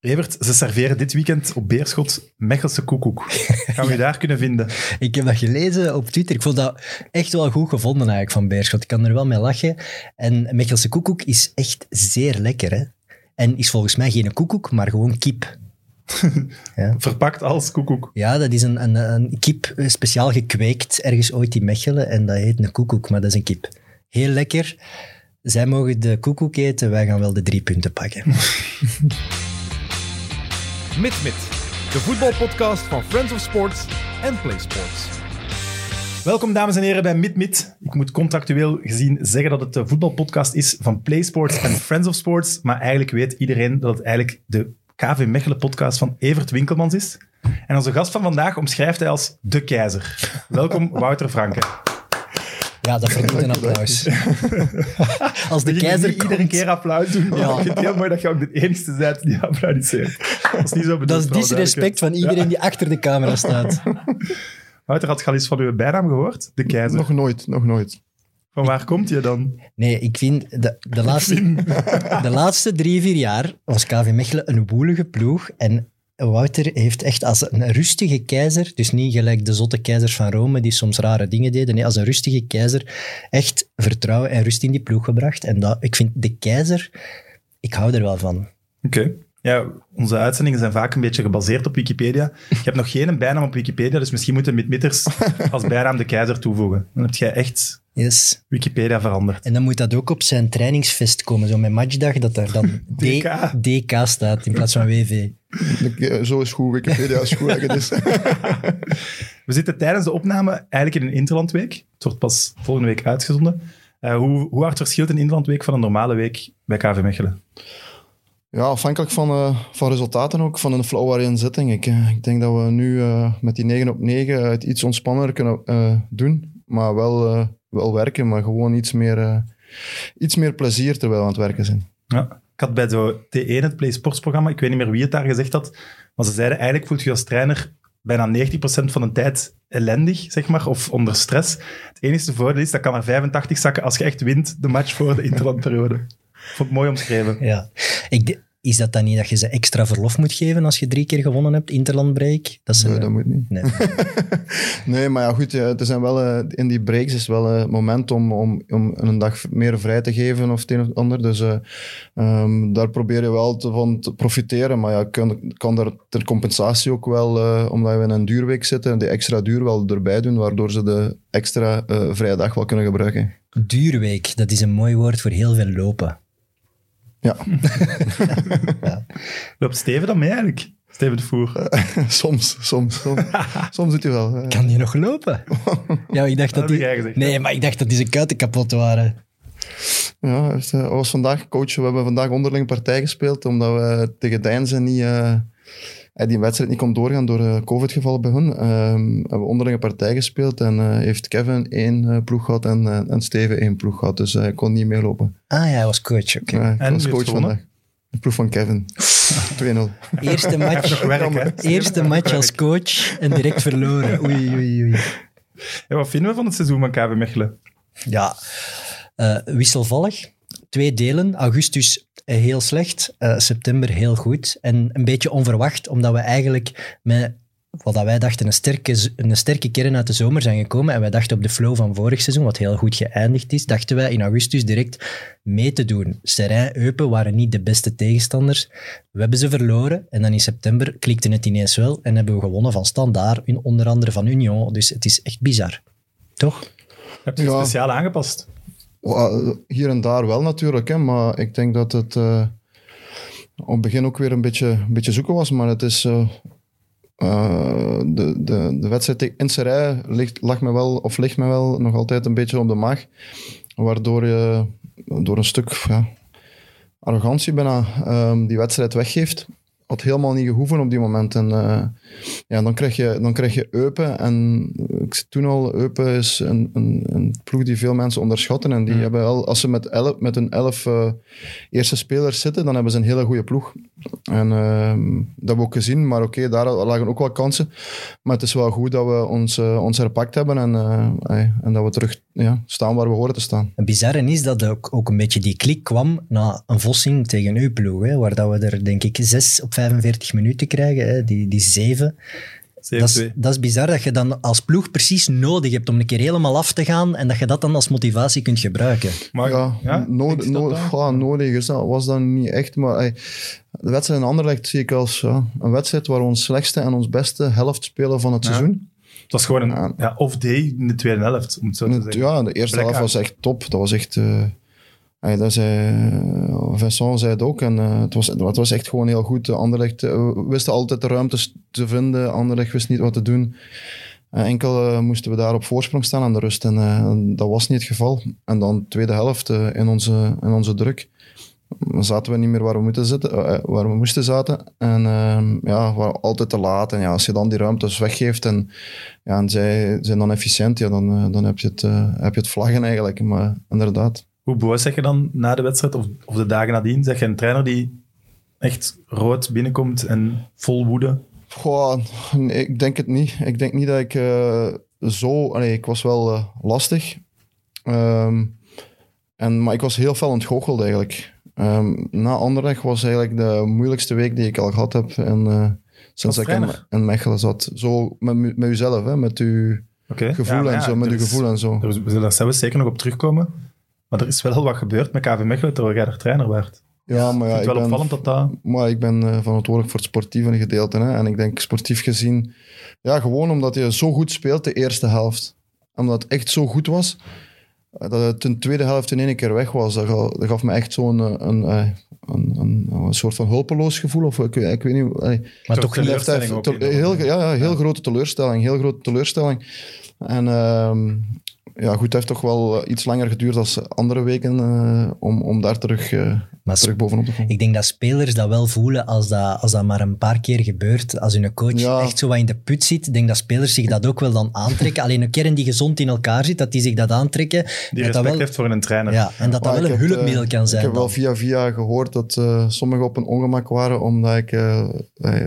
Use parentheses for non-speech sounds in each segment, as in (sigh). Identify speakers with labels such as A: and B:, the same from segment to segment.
A: Evert, ze serveren dit weekend op Beerschot Mechelse koekoek. Gaan we je daar kunnen vinden? (laughs)
B: Ik heb dat gelezen op Twitter. Ik vond dat echt wel goed gevonden eigenlijk van Beerschot. Ik kan er wel mee lachen. En Mechelse koekoek is echt zeer lekker. Hè? En is volgens mij geen koekoek, maar gewoon kip. (laughs)
A: Verpakt als koekoek.
B: Ja, dat is een, een, een kip eh, speciaal gekweekt ergens ooit in Mechelen. En dat heet een koekoek, maar dat is een kip. Heel lekker. Zij mogen de koekoek eten, wij gaan wel de drie punten pakken. (laughs)
C: MidMid, de voetbalpodcast van Friends of Sports en Play Sports.
A: Welkom dames en heren bij MidMid. Ik moet contractueel gezien zeggen dat het de voetbalpodcast is van Play Sports en Friends of Sports, maar eigenlijk weet iedereen dat het eigenlijk de KV Mechelen podcast van Evert Winkelmans is. En onze gast van vandaag omschrijft hij als de keizer. Welkom Wouter Franke.
B: Ja, dat verdient een applaus. (laughs) Als de keizer
A: niet iedere
B: komt-
A: keer applaus doen, maar
B: Ja.
A: ik vind het heel mooi dat je ook de enige bent die applaudisseert. Dat is niet zo bedoeld.
B: Dat is
A: voor alle
B: disrespect van iedereen die achter de camera staat. (laughs)
A: Wouter, had je al eens van uw bijnaam gehoord? De keizer.
D: Nog nooit, nog nooit.
A: Van waar komt je dan?
B: Nee, ik vind de, de, laatste, (laughs) de laatste drie, vier jaar was KV Mechelen een woelige ploeg. En Wouter heeft echt als een rustige keizer, dus niet gelijk de zotte keizers van Rome die soms rare dingen deden, nee, als een rustige keizer echt vertrouwen en rust in die ploeg gebracht. En dat, ik vind de keizer, ik hou er wel van.
A: Oké. Ja, onze uitzendingen zijn vaak een beetje gebaseerd op Wikipedia. Je hebt nog geen bijnaam op Wikipedia, dus misschien moeten we met mitters als bijnaam de keizer toevoegen. Dan heb jij echt
B: Yes.
A: Wikipedia veranderd.
B: En dan moet dat ook op zijn trainingsvest komen, zo met matchdag, dat er dan (laughs)
A: DK.
B: DK staat in plaats van WV.
D: Zo is goed, Wikipedia is goed. is, (laughs)
A: We zitten tijdens de opname eigenlijk in een Interlandweek. Het wordt pas volgende week uitgezonden. Eh, hoe, hoe hard verschilt een Interlandweek van een normale week bij KV Mechelen?
D: ja, afhankelijk van, eh, van resultaten ook, van een flow waarin zitting. Ik, ik denk dat we nu eh, met die 9 op 9 het iets ontspannender kunnen doen. Maar wel, wel werken, maar gewoon iets meer, iets meer plezier terwijl we aan het werken zijn.
A: Ja. Ik had bij de T1, het Play Sports programma, ik weet niet meer wie het daar gezegd had, maar ze zeiden eigenlijk voelt je als trainer bijna 90% van de tijd ellendig, zeg maar, of onder stress. Het enige voordeel is, dat kan naar 85 zakken als je echt wint de match voor de interlandperiode. (laughs) Vond ik mooi omschreven.
B: Ja. Ik, is dat dan niet dat je ze extra verlof moet geven als je drie keer gewonnen hebt, interlandbreak? Dat ze,
D: Nee, dat moet niet.
B: Nee. (laughs)
D: Nee, maar ja, goed, er zijn wel, eh, in die breaks is wel een moment om, om, om een dag meer vrij te geven of het een of het ander. Dus eh, ehm, daar probeer je wel te, van te profiteren. Maar ja, kan, kan daar ter compensatie ook wel, eh, omdat we in een duurweek zitten, die extra duur wel erbij doen, waardoor ze de extra vrije dag wel kunnen gebruiken.
B: Duurweek, dat is een mooi woord voor heel veel lopen.
D: Ja, (laughs)
A: Loopt Steven dan mee eigenlijk? Steven de Voer. (laughs)
D: soms, soms, soms, (laughs) soms doet hij wel.
B: Kan die nog lopen? Ja, ik dacht dat die... Nee, maar ik dacht dat die zijn kuiten kapot waren.
D: Ja, hij hij was vandaag coach. We hebben vandaag onderling partij gespeeld, omdat we tegen Deinzen niet... eh, die wedstrijd niet kon doorgaan door eh, COVID-gevallen bij hun. Ehm, we hebben onderlinge partij gespeeld en eh, heeft Kevin één eh, ploeg gehad en, eh, en Steven één ploeg gehad. Dus hij kon niet meelopen.
B: Ah ja, hij was coach, oké.
D: Hij
A: En
D: was coach vandaag. De ploeg van Kevin. (laughs) 2-0. (laughs)
B: Eerste match,
A: werk,
B: eerste match als coach en direct verloren. Oei, oei, oei.
A: Ja, wat vinden we van het seizoen van KV Mechelen?
B: Ja, eh, wisselvallig. Twee delen. Augustus eh, heel slecht, eh, september heel goed. En een beetje onverwacht, omdat we eigenlijk met wat wij dachten een sterke, een sterke kern uit de zomer zijn gekomen. En wij dachten op de flow van vorig seizoen, wat heel goed geëindigd is, dachten wij in augustus direct mee te doen. Serijn, Eupen waren niet de beste tegenstanders. We hebben ze verloren. En dan in september klikte het ineens wel. En hebben we gewonnen van Standaard, in- onder andere van Union. Dus het is echt bizar. Toch?
A: Heb je het
D: Ja.
A: speciaal aangepast?
D: Wel, Hier en daar wel natuurlijk, hè, maar ik denk dat het eh, op het begin ook weer een beetje, een beetje zoeken was. Maar het is... eh, eh, de, de, de wedstrijd tegen Inserij ligt, lag me wel, of ligt me wel nog altijd een beetje op de maag. Waardoor je door een stuk ja, arrogantie bijna ehm, die wedstrijd weggeeft. Had helemaal niet gehoeven op die moment. En eh, ja, dan krijg je, dan krijg je Eupen en ik toen al, Eupen is een, een, een ploeg die veel mensen onderschatten. En die hebben al, als ze met, elf, met hun elf eh, eerste spelers zitten, dan hebben ze een hele goede ploeg. En ehm, dat hebben we ook gezien. Maar oké, daar lagen ook wel kansen. Maar het is wel goed dat we ons, eh, ons herpakt hebben en, en dat we terug ja, staan waar we horen te staan.
B: Het bizarre is dat ook, ook een beetje die klik kwam na een vossing tegen uw ploeg, hè, waar dat we er denk ik zes op 45 minuten krijgen, hè, die, die zeven. Dat is,
A: 7-2.
B: dat is bizar dat je dan als ploeg precies nodig hebt om een keer helemaal af te gaan en dat je dat dan als motivatie kunt gebruiken.
A: Maar
D: Ja,
A: dat dan?
D: nodig is dat, was dat niet echt. Maar ey, de wedstrijd in Anderlecht zie ik als ja, een wedstrijd waar we ons slechtste en ons beste helft spelen van het
A: Ja.
D: seizoen.
A: Het was gewoon een off-day in de tweede helft, om het zo te zeggen.
D: Ja, de eerste
A: Black
D: helft was echt top. Dat was echt... eh, ey, dat zei, eh, Vincent zei het ook. En, eh, het, was, het was echt gewoon heel goed. Anderlecht we wisten altijd de ruimtes te vinden. Anderlecht wist niet wat te doen. Enkel moesten we daar op voorsprong staan aan de rust. En dat was niet het geval. En dan de tweede helft in, onze, in onze druk. Dan zaten we niet meer waar we, moeten zitten, waar we moesten zaten. En ehm, ja, we waren altijd te laat. En ja, als je dan die ruimtes weggeeft en, ja, en zij zijn dan efficiënt, ja, dan, dan heb, je het, heb je het vlaggen eigenlijk. Maar inderdaad.
A: Hoe boos zeg je dan na de wedstrijd of, of de dagen nadien? Zeg je een trainer die echt rood binnenkomt en vol woede?
D: Goh, nee, ik denk het niet. Ik denk niet dat ik eh, zo... allee, ik was wel eh, lastig. Ehm, en, maar ik was heel fel ontgoocheld eigenlijk. Ehm, na Anderlecht was eigenlijk de moeilijkste week die ik al gehad heb. En, eh, sinds ik in, Mechelen zat. Zo met, met uzelf, hè, met uw
A: Oké.
D: gevoel
A: Ja,
D: en zo. Met uw
A: is-
D: gevoel en zo.
A: We zullen daar zelfs zeker nog op terugkomen. Maar er is wel wat gebeurd met KV Mechelen terwijl jij er trainer werd.
D: Ja, maar
A: Ik
D: ja, ik
A: wel
D: ben,
A: opvallend dat dat...
D: Maar ik ben eh, verantwoordelijk voor het sportieve gedeelte. Hè? En ik denk sportief gezien, ja, gewoon omdat je zo goed speelt de eerste helft. Omdat het echt zo goed was, eh, dat het de tweede helft in één keer weg was. Dat gaf, dat gaf me echt zo'n eh, een, een, een, een soort van hulpeloos gevoel. Of ik, ik weet niet.
B: Maar
A: Toch teleurstelling ook
D: te-
A: in,
D: heel, ja, heel grote teleurstelling. Heel grote teleurstelling. En ehm, ja, goed, het heeft toch wel eh, iets langer geduurd dan andere weken eh, om, om daar terug, eh,
B: Maar
D: terug bovenop te komen.
B: Ik denk dat spelers dat wel voelen als dat, als dat maar een paar keer gebeurt. Als hun coach
D: Ja.
B: echt zo wat in de put zit, ik denk dat spelers zich dat ook wel dan aantrekken. Alleen een kern die gezond in elkaar zit, dat die zich dat aantrekken.
A: Die
B: dat dat
A: respect
B: wel,
A: heeft voor een trainer.
B: ja, en dat dat
D: Maar
B: wel een
D: heb,
B: hulpmiddel kan zijn.
D: Ik heb wel
B: dan.
D: via via gehoord dat eh, sommigen op een ongemak waren omdat ik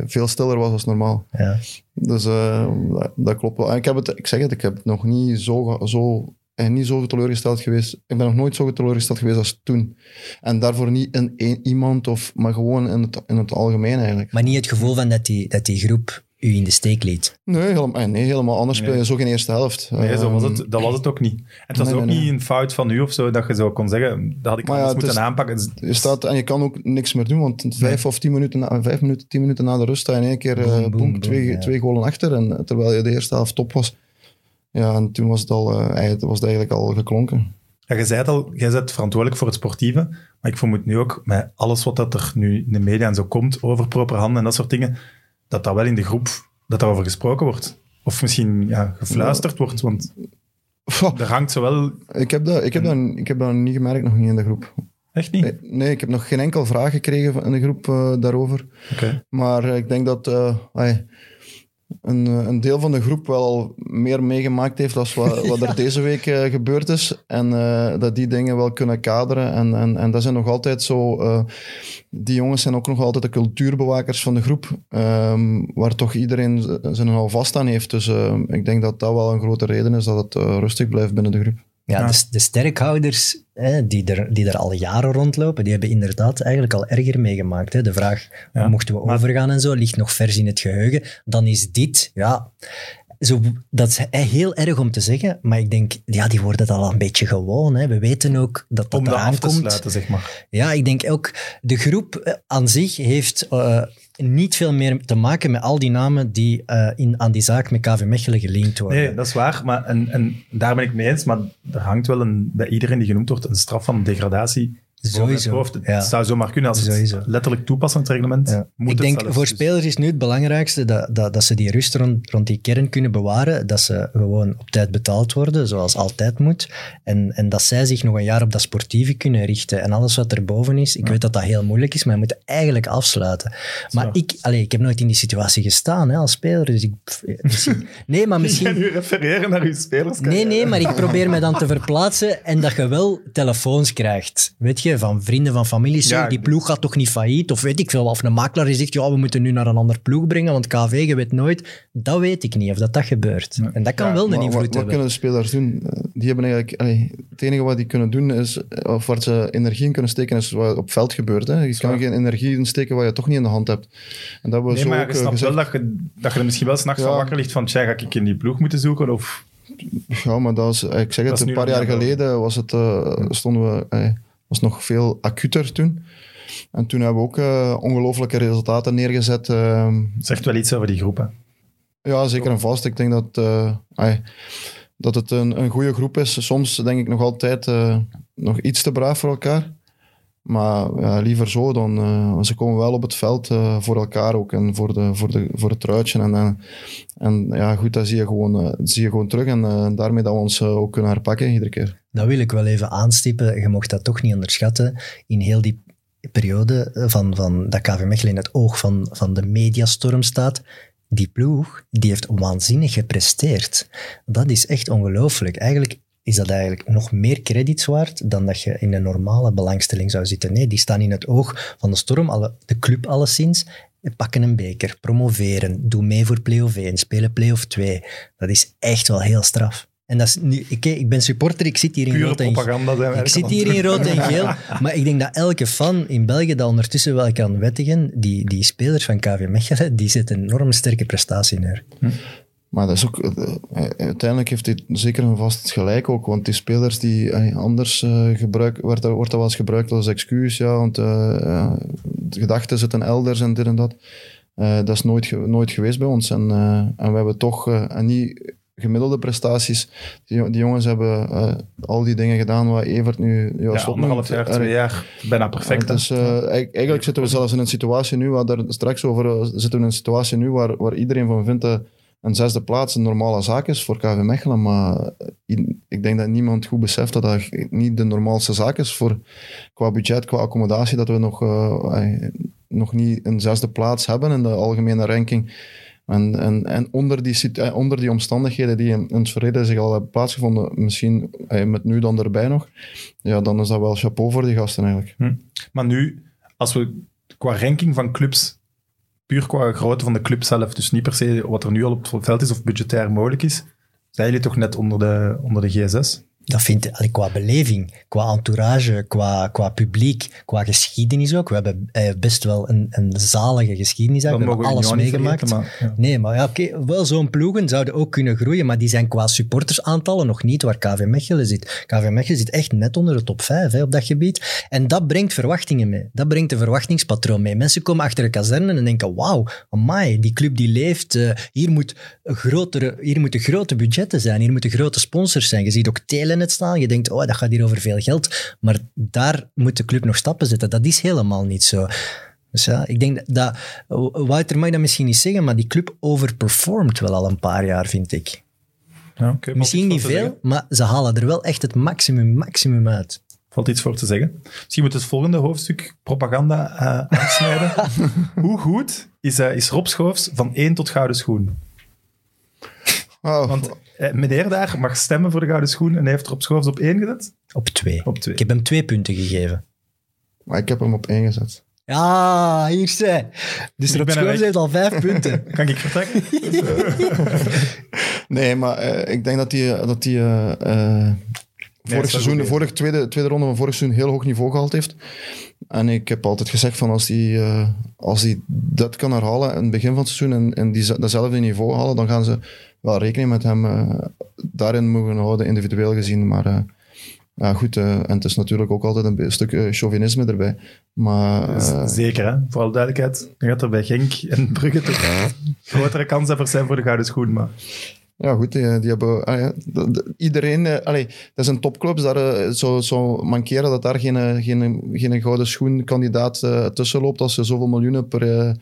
D: veel stiller was als normaal.
B: Ja.
D: Dus eh, dat, klopt wel. En ik, heb het, ik zeg het, ik heb het nog niet zo, zo, eh, niet zo teleurgesteld geweest. Ik ben nog nooit zo teleurgesteld geweest als toen. En daarvoor niet in één, iemand, of, maar gewoon in het, in het algemeen eigenlijk.
B: Maar niet het gevoel van dat die, dat die groep u in de steek liet.
D: Nee, helemaal, eh, nee, helemaal anders speel je
A: Nee.
D: zo geen eerste helft.
A: Nee, zo was het, dat was het ook niet. En het was
D: Nee,
A: ook
D: nee, nee.
A: niet een fout van u of zo, dat je zo kon zeggen, dat had ik
D: Maar ja,
A: anders
D: het
A: moeten
D: is-
A: aanpakken.
D: Je staat, en je kan ook niks meer doen, want vijf of tien minuten, na, vijf minuten, tien minuten na de rust sta je in één keer eh,
B: Boom,
D: boem,
B: boom, boom,
D: twee,
B: ja.
D: twee goalen achter. En, terwijl je de eerste helft top was. Ja, en toen was het, al, eh, eigenlijk- was het eigenlijk al geklonken.
A: Ja, je zei het al, jij bent verantwoordelijk voor het sportieve, maar ik vermoed nu ook, met alles wat dat er nu in de media en zo komt, over propaganda en dat soort dingen, dat dat wel in de groep, dat daarover gesproken wordt. Of misschien ja, gefluisterd wordt, want er hangt zowel...
D: Ik heb, dat, ik, heb dat, ik heb dat niet gemerkt, nog niet in de groep.
A: Echt niet?
D: Nee, nee, ik heb nog geen enkel vraag gekregen van- in de groep eh, daarover. Maar eh, ik denk dat eh, een, eh, een deel van de groep wel meer meegemaakt heeft dan wat, (laughs) wat er deze week eh, gebeurd is. En eh, dat die dingen wel kunnen kaderen. En, en, en dat zijn nog altijd zo... die jongens zijn ook nog altijd de cultuurbewakers van de groep. ehm, waar toch iedereen zijn al vast aan heeft. Dus ik denk dat dat wel een grote reden is dat het rustig blijft binnen de groep.
B: Ja,
A: Ja.
B: De, de sterkhouders hè, die, er, die er al jaren rondlopen, die hebben inderdaad eigenlijk al erger meegemaakt. Hè. De vraag,
A: Ja,
B: mochten we
A: maar-
B: overgaan en zo, ligt nog vers in het geheugen. Dan is dit, ja... Zo, dat is heel erg om te zeggen, maar ik denk, ja, die worden het al een beetje gewoon. Hè. We weten ook dat dat
A: Om
B: eraan
A: af te
B: komt.
A: sluiten, zeg maar.
B: Ja, ik denk ook, de groep eh, aan zich heeft eh, niet veel meer te maken met al die namen die eh, in, aan die zaak met KV Mechelen gelinkt worden.
A: Nee, dat is waar. Maar, en, daar ben ik mee eens. Maar er hangt wel een, bij iedereen die genoemd wordt een straf van degradatie
B: Sowieso.
A: hoofd. Het
B: ja.
A: zou zomaar kunnen als het
B: Sowieso.
A: letterlijk het reglement.
B: Ja.
A: Moet
B: ik denk
A: zelfs.
B: voor
A: Dus-
B: spelers is nu het belangrijkste dat, dat, dat ze die rust rond, rond die kern kunnen bewaren. Dat ze gewoon op tijd betaald worden, zoals altijd moet. En, en dat zij zich nog een jaar op dat sportieve kunnen richten. En alles wat erboven is, ik weet dat dat heel moeilijk is, maar je moet eigenlijk afsluiten. Maar ik, allee, ik heb nooit in die situatie gestaan hè, als speler. Dus ik, misschien, (laughs) nee, maar misschien.
A: nu refereren naar uw spelers.
B: Nee, nee, maar ik probeer me dan te (laughs) verplaatsen en dat je wel telefoons krijgt. Weet je, van vrienden, van familie.
A: Ja,
B: die ploeg gaat toch niet failliet? Of weet ik veel. Of een makelaar die zegt, ja, we moeten nu naar een ander ploeg brengen, want KV, je weet nooit. Dat weet ik niet, of dat dat gebeurt. En dat kan
A: Ja,
B: wel een invloed
D: wat, wat
B: hebben.
D: kunnen de spelers doen? Eh, Die hebben eigenlijk, allee, het enige wat die kunnen doen is, eh, of waar ze energie in kunnen steken, is wat op veld gebeurt. Hè. Je kan geen energie insteken wat je toch niet in de hand hebt. En dat we
A: Nee,
D: zo
A: maar
D: ook
A: je
D: eh,
A: snapt
D: gezegd.
A: wel dat je, dat je er misschien wel s'nachts
D: Ja.
A: van wakker ligt van, tja, ga ik in die ploeg moeten zoeken? Of,
D: Ja, maar dat is, ik zeg
A: Dat
D: het, een paar jaar geleden was het, eh, stonden we, was nog veel acuter toen. En toen hebben we ook eh, ongelooflijke resultaten neergezet. eh,
A: zegt wel iets over die groepen.
D: Ja, zeker en vast. Ik denk dat, eh, dat het een, een goede groep is. Soms denk ik nog altijd eh, nog iets te braaf voor elkaar. Maar ja, liever zo dan... eh, ze komen wel op het veld eh, voor elkaar ook en voor, de, voor, de, voor het truitje. En, eh, en ja, goed, dat zie je gewoon, zie je gewoon terug. En daarmee dat we ons ook kunnen herpakken iedere keer.
B: Dat wil ik wel even aanstippen. Je mocht dat toch niet onderschatten. In heel die periode van, van dat KV Mechelen in het oog van, van de mediastorm staat, die ploeg die heeft waanzinnig gepresteerd. Dat is echt ongelooflijk. Eigenlijk is dat eigenlijk nog meer credits waard dan dat je in een normale belangstelling zou zitten. Nee, die staan in het oog van de storm, alle, de club alleszins. Pakken een beker, promoveren, doen mee voor play-off 1, spelen play-off 2. Dat is echt wel heel straf. En dat is nu, ik, ik ben supporter, ik zit hier in
A: Pure
B: rood en
A: we
B: ik zit hier in rood en geel, (laughs) maar ik denk dat elke fan in België dat ondertussen wel kan wettigen, die, die spelers van KV Mechelen, die zetten een enorm sterke prestatie neer.
D: Maar dat is ook, eh, eh, uiteindelijk heeft hij zeker en vast gelijk ook. Want die spelers die eh, anders gebruiken, wordt, dat- wordt dat wel eens gebruikt als excuus. Ja, want de gedachten zitten elders en dit en dat. Dat is nooit, nooit geweest bij ons. En, en we hebben toch, en niet gemiddelde prestaties. Die, jo- die jongens hebben al die dingen gedaan wat Evert nu ja,
A: Ja, anderhalf jaar, twee jaar, bijna perfect.
D: eh, eigenlijk, zitten we zelfs in een situatie nu, waar daar straks over zitten we in een situatie nu waar, waar iedereen van vindt dat een zesde plaats een normale zaak is voor KV Mechelen. Maar ik denk dat niemand goed beseft dat dat niet de normaalste zaak is voor, qua budget, qua accommodatie, dat we nog, eh, nog niet een zesde plaats hebben in de algemene ranking. En, en, en onder, die, eh, onder die omstandigheden die in, in het verleden zich al hebben plaatsgevonden, misschien eh, met nu dan erbij nog, ja, dan is dat wel chapeau voor die gasten eigenlijk.
A: Maar nu, als we qua ranking van clubs, puur qua grootte van de club zelf, dus niet per se wat er nu al op het veld is of budgetair mogelijk is, zijn jullie toch net onder de, onder de G6?
B: Dat vind ik allee, qua beleving, qua entourage, qua, qua publiek, qua geschiedenis ook. We hebben eh, best wel een, een zalige geschiedenis.
A: Dat.
B: We hebben
A: we
B: alles meegemaakt.
A: vergeten, maar, ja.
B: Nee, maar ja, oké, wel zo'n ploegen zouden ook kunnen groeien, maar die zijn qua supportersaantallen nog niet waar KV Mechelen zit. KV Mechelen zit echt net onder de top 5 hè, op dat gebied. En dat brengt verwachtingen mee. Dat brengt een verwachtingspatroon mee. Mensen komen achter de kazerne en denken, wauw, amai, die club die leeft. eh, hier, moet grotere, hier moeten grote budgetten zijn, hier moeten grote sponsors zijn. Je ziet ook Telenet staan, je denkt, oh, dat gaat hier over veel geld. Maar daar moet de club nog stappen zetten. Dat is helemaal niet zo. Dus ja, ik denk dat, Wouter mag dat misschien niet zeggen, maar die club overperformt wel al een paar jaar, vind ik.
A: Ja,
B: Misschien niet veel, maar ze halen er wel echt het maximum, maximum uit.
A: Valt iets voor te zeggen. Misschien moet het volgende hoofdstuk propaganda eh aansnijden. (laughs) Hoe goed is, eh, is Rob Schoofs van 1 tot gouden schoen? Want eh, meneer daar mag stemmen voor de gouden schoen en hij heeft Rob Schoofs op 1 gezet?
B: Op twee.
A: Op 2.
B: Ik heb hem twee punten gegeven.
D: maar ik heb hem op één gezet.
B: Ja, hier zij. Dus Rob
A: er
B: Schoofs heeft al vijf punten. (laughs)
A: Kan ik vertrekken? (laughs)
D: Nee, maar eh, ik denk dat hij dat die, eh, eh,
A: is
D: vorig seizoen, de vorige, tweede, tweede ronde van vorig seizoen heel hoog niveau gehaald heeft. En ik heb altijd gezegd van als hij eh, als hij dat kan herhalen in het begin van het seizoen en, en die, datzelfde niveau halen, dan gaan ze wel rekening met hem eh, daarin mogen houden, individueel gezien. Maar eh, ja, goed, eh, en het is natuurlijk ook altijd een stuk chauvinisme erbij. Maar
A: Zeker, hè? voor alle duidelijkheid. Dan gaat er bij Genk en Brugge toch grotere kanshebbers zijn voor de gouden schoen. Maar
D: Ja, goed, die, die hebben... ah ja, de- de- iedereen... eh, allee, dat is een topclub, dus daar zou zou mankeren dat daar geen, geen, geen gouden schoenkandidaat eh, tussen loopt als je zoveel miljoenen per,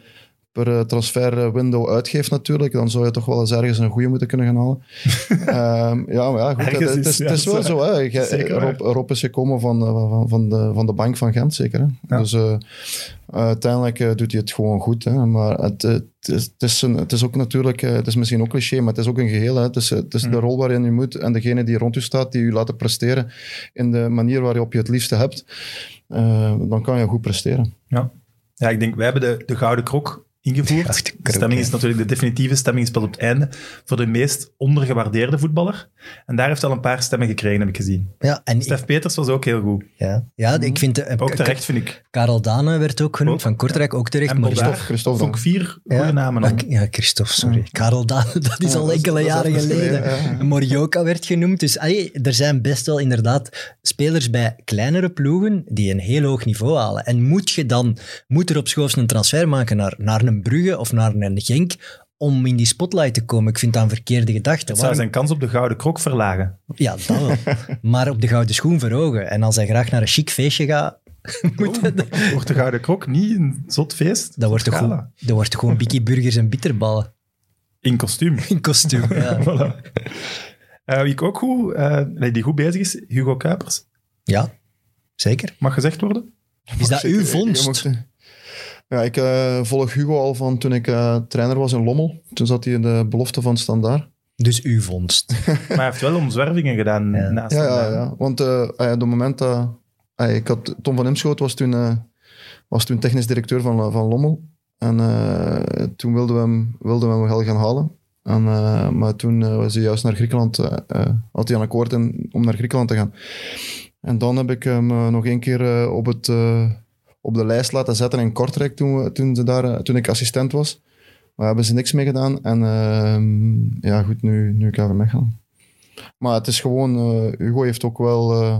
D: per eh, transferwindow uitgeeft natuurlijk. Dan zou je toch wel eens ergens een goede moeten kunnen gaan halen. (laughs) Ehm, ja, maar ja, goed, het,
A: is-
D: is,
A: ja,
D: het is
A: dat
D: wel zo. Hè. Rob, Rob is gekomen van, eh, van, van, de, van de bank van Gent, zeker. Hè?
A: Ja.
D: Dus eh, uiteindelijk eh, doet hij het gewoon goed. Hè? Maar het, eh, het, is, het, is een, het is ook natuurlijk, eh, het is misschien ook cliché, maar het is ook een geheel. Hè? Het is, het is
A: Mm.
D: de rol waarin je moet en degene die rond je staat, die je laten presteren in de manier waarop je het liefste hebt. eh, dan kan je goed presteren.
A: Ja. ja, ik denk, wij hebben de, de Gouden Krok ingevoerd. De stemming is natuurlijk, de definitieve stemming is pas op het einde, voor de meest ondergewaardeerde voetballer. En daar heeft al een paar stemmen gekregen, heb ik gezien.
B: Ja, en ik,
A: Stef Peters was ook heel goed.
B: ja, ja, ik vind... eh,
A: Ook terecht, vind ik.
B: Karel Dane werd ook genoemd,
A: Ook,
B: van Kortrijk, ook terecht.
A: En
B: maar
D: Christophe- Christophe
A: vond ik vier goede
B: Ja,
A: namen.
B: maar-
A: al.
B: ja, Christophe, sorry. Karel Dane, (laughs) dat is
D: Ja,
B: al enkele jaren geleden.
D: geleden, ja.
B: Morioka werd genoemd. Dus allee, er zijn best wel inderdaad spelers bij kleinere ploegen die een heel hoog niveau halen. En moet je dan, moet er op schoofs een transfer maken naar, naar een Brugge of naar een Genk om in die spotlight te komen? Ik vind dat een verkeerde gedachte.
A: Het zou
B: Waarom-
A: zijn kans op de Gouden Krok verlagen.
B: Ja, dat wel. (laughs) maar op de gouden schoen verhogen. En als hij graag naar een chic feestje gaat, (laughs) moet.
A: Wordt de Gouden Krok niet een zot feest?
B: Dat wordt toch gewoon, dat wordt gewoon Bikkie (laughs) Burgers en bitterballen
A: In kostuum.
B: in kostuum. Ja.
A: Voilà. Eh, wie ik ook goed, eh, nee, die goed bezig is, Hugo Kuipers.
B: ja, zeker.
A: Mag gezegd worden?
B: Is dat
D: Zeker,
B: uw
D: je
B: vondst?
D: Ja, ik eh, volg Hugo al van toen ik eh, trainer was in Lommel. Toen zat hij in de belofte van Standaard.
B: Dus uw vondst. (laughs)
A: Maar hij heeft wel omzwervingen gedaan
B: Ja.
A: naast
D: Ja, ja, ja. Want eh, eh, op het moment dat... eh, ik had, Tom van Imschoot was toen, eh, was toen technisch directeur van, van Lommel. En eh, toen wilden we hem, wilden we hem wel gaan halen. En, eh, maar toen was hij juist naar Griekenland, had hij een akkoord in, om naar Griekenland te gaan. En dan heb ik hem nog één keer op, het, eh, op de lijst laten zetten in Kortrijk toen, we- toen, ze daar, eh, toen ik assistent was. Maar hebben ze niks mee gedaan. En ehm, ja, goed, nu, nu kan ik Mechelen. Maar het is gewoon, eh, Hugo heeft ook wel eh,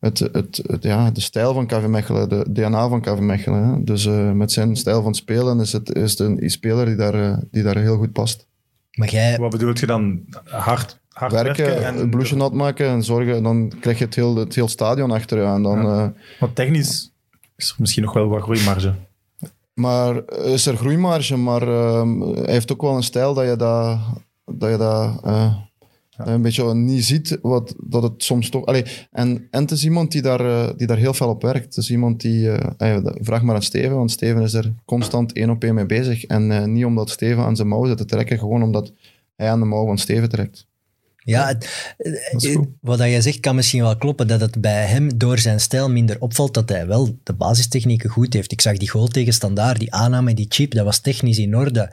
D: het, het, het, ja, de stijl van KV Mechelen, de DNA van KV Mechelen. Hè. Dus eh, met zijn stijl van spelen is het, is het een speler die daar, die daar heel goed past.
B: Maar jij,
A: Wat bedoelt je dan? Hard, hard werken,
D: Werken,
A: en
D: het bloesje nat maken en zorgen, dan krijg je het heel, het heel stadion achter je aan. Dan,
A: Ja.
D: eh,
A: technisch is misschien nog wel wat groeimarge.
D: Maar is er groeimarge, maar ehm, hij heeft ook wel een stijl dat je dat, dat, je dat eh, een beetje niet ziet, wat, dat het soms toch... Allee, en, en het is iemand die daar, eh, die daar heel veel op werkt. Het is iemand die... eh, eh, vraag maar aan Steven, want Steven is er constant één op één mee bezig. En eh, niet omdat Steven aan zijn mouw zit te trekken, gewoon omdat hij aan de mouw van Steven trekt.
B: Ja, het- wat jij zegt kan misschien wel kloppen, dat het bij hem door zijn stijl minder opvalt dat hij wel de basistechnieken goed heeft. Ik zag die goal tegen Standaard, die aanname, die chip, dat was technisch in orde.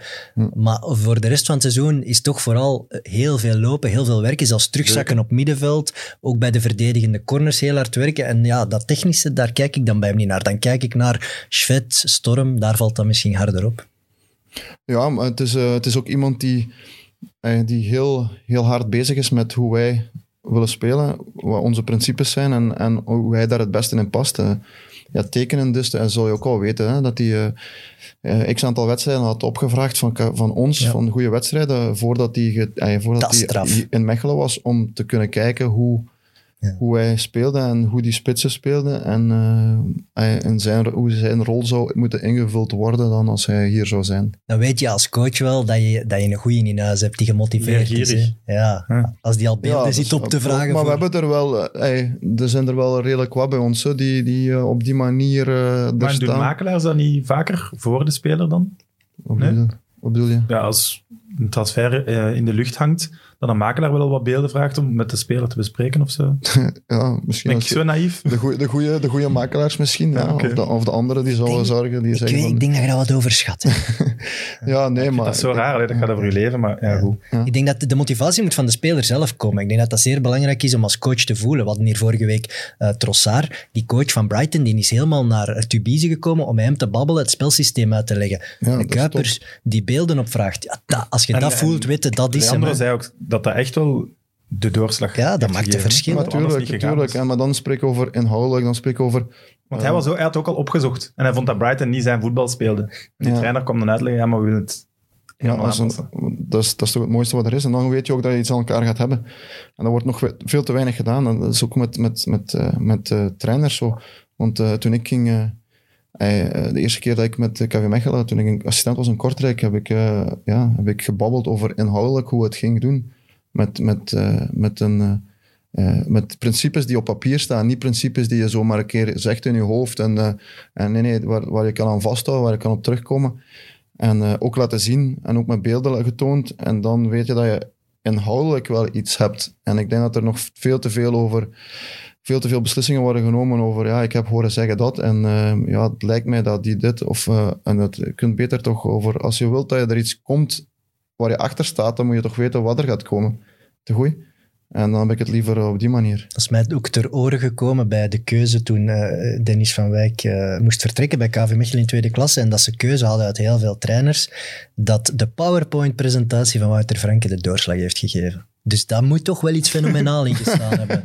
B: Maar voor de rest van het seizoen is toch vooral heel veel lopen, heel veel werken, zelfs terugzakken op middenveld, ook bij de verdedigende corners heel hard werken. En ja, dat technische, daar kijk ik dan bij hem niet naar. Dan kijk ik naar Schvet, Storm, daar valt dat misschien harder op.
D: Ja, maar het is, eh, het is ook iemand die, die heel, heel hard bezig is met hoe wij willen spelen, wat onze principes zijn en, en hoe hij daar het beste in past. eh. ja, tekenen dus, dat zul je ook al weten, hè, dat hij eh, eh, x aantal wedstrijden had opgevraagd van, van ons,
B: Ja.
D: van goede wedstrijden, voordat hij, eh, voordat hij in Mechelen was, om te kunnen kijken hoe,
B: Ja.
D: hoe hij speelde en hoe die spitsen speelden en, en zijn, hoe zijn rol zou moeten ingevuld worden dan als hij hier zou zijn.
B: Dan weet je als coach wel dat je, dat je een goeie in huis hebt die gemotiveerd is. Hè. Ja.
A: Ja.
B: Als die al beelden zit
D: is-
B: op te vragen.
D: Maar
B: voor-
D: we hebben er wel, eh, hey, er zijn er wel redelijk wat bij ons hè, die, die eh, op die manier er
A: Maar doen
D: staan.
A: makelaars dat niet vaker voor de speler dan?
D: Wat bedoel, je? Wat bedoel je?
A: Ja, als een transfer in de lucht hangt, dan een makelaar wel wat beelden vraagt om met de speler te bespreken of zo. (laughs)
D: Ja, misschien
A: Ben ik
D: je-
A: zo naïef?
D: de goeie, de, goeie, de goeie makelaars misschien, ja, of, de, of de anderen die zouden
B: denk-
D: zorgen, die
B: ik,
D: zeggen
B: weet,
D: van,
B: ik denk dat je dat wat overschat. (laughs)
D: ja, nee, maar...
A: Dat is zo raar, dat gaat over je leven, maar ja, goed.
B: Ik denk dat de motivatie moet van de speler zelf komen. Ik denk dat dat zeer belangrijk is om als coach te voelen. We hadden hier vorige week eh Trossard, die coach van Brighton, die is helemaal naar Tubize gekomen om hem te babbelen, het spelsysteem uit te leggen.
D: Ja,
B: de
D: dat
B: Kuipers die beelden opvraagt. Ja, dat- als je
A: En-
B: dat
A: en
B: voelt, weten dat is hem.
A: Zei ook dat dat echt wel de doorslag
B: Ja, dat maakt een verschil,
D: Natuurlijk, natuurlijk. En, maar dan spreek ik over inhoudelijk, dan spreek ik over...
A: Want hij, was ook, hij had ook al opgezocht. En hij vond dat Brighton niet zijn voetbal speelde. En die
D: Ja.
A: trainer kwam dan uitleggen, ja, maar we willen het
D: Ja, als een, dat, is, dat is toch het mooiste wat er is. En dan weet je ook dat je iets aan elkaar gaat hebben. En dat wordt nog veel te weinig gedaan. En dat is ook met, met, met, eh, met eh, trainers zo. Want eh, toen ik ging... de eerste keer dat ik met KV Mechelen, toen ik assistent was in Kortrijk, heb ik, eh, ja, heb ik gebabbeld over inhoudelijk hoe het ging doen. Met, met, eh, met, een, eh, eh, met principes die op papier staan, niet principes die je zomaar een keer zegt in je hoofd. En, en nee, nee, waar, waar je kan aan vasthouden, waar je kan op terugkomen. En ook laten zien en ook met beelden getoond. En dan weet je dat je inhoudelijk wel iets hebt. En ik denk dat er nog veel te veel over veel te veel beslissingen worden genomen over, ja, ik heb horen zeggen dat en ja, het lijkt mij dat die dit, of, en dat, kunt beter toch over, als je wilt dat je er iets komt waar je achter staat, dan moet je toch weten wat er gaat komen. Te goed. En dan heb ik het liever op die manier.
B: Dat is mij ook ter oren gekomen bij de keuze toen eh, Dennis van Wijk eh, moest vertrekken bij KV Mechelen in tweede klasse en dat ze keuze hadden uit heel veel trainers, dat de PowerPoint-presentatie van Wouter Franke de doorslag heeft gegeven. Dus dat moet toch wel iets fenomenaal in gestaan (laughs) hebben.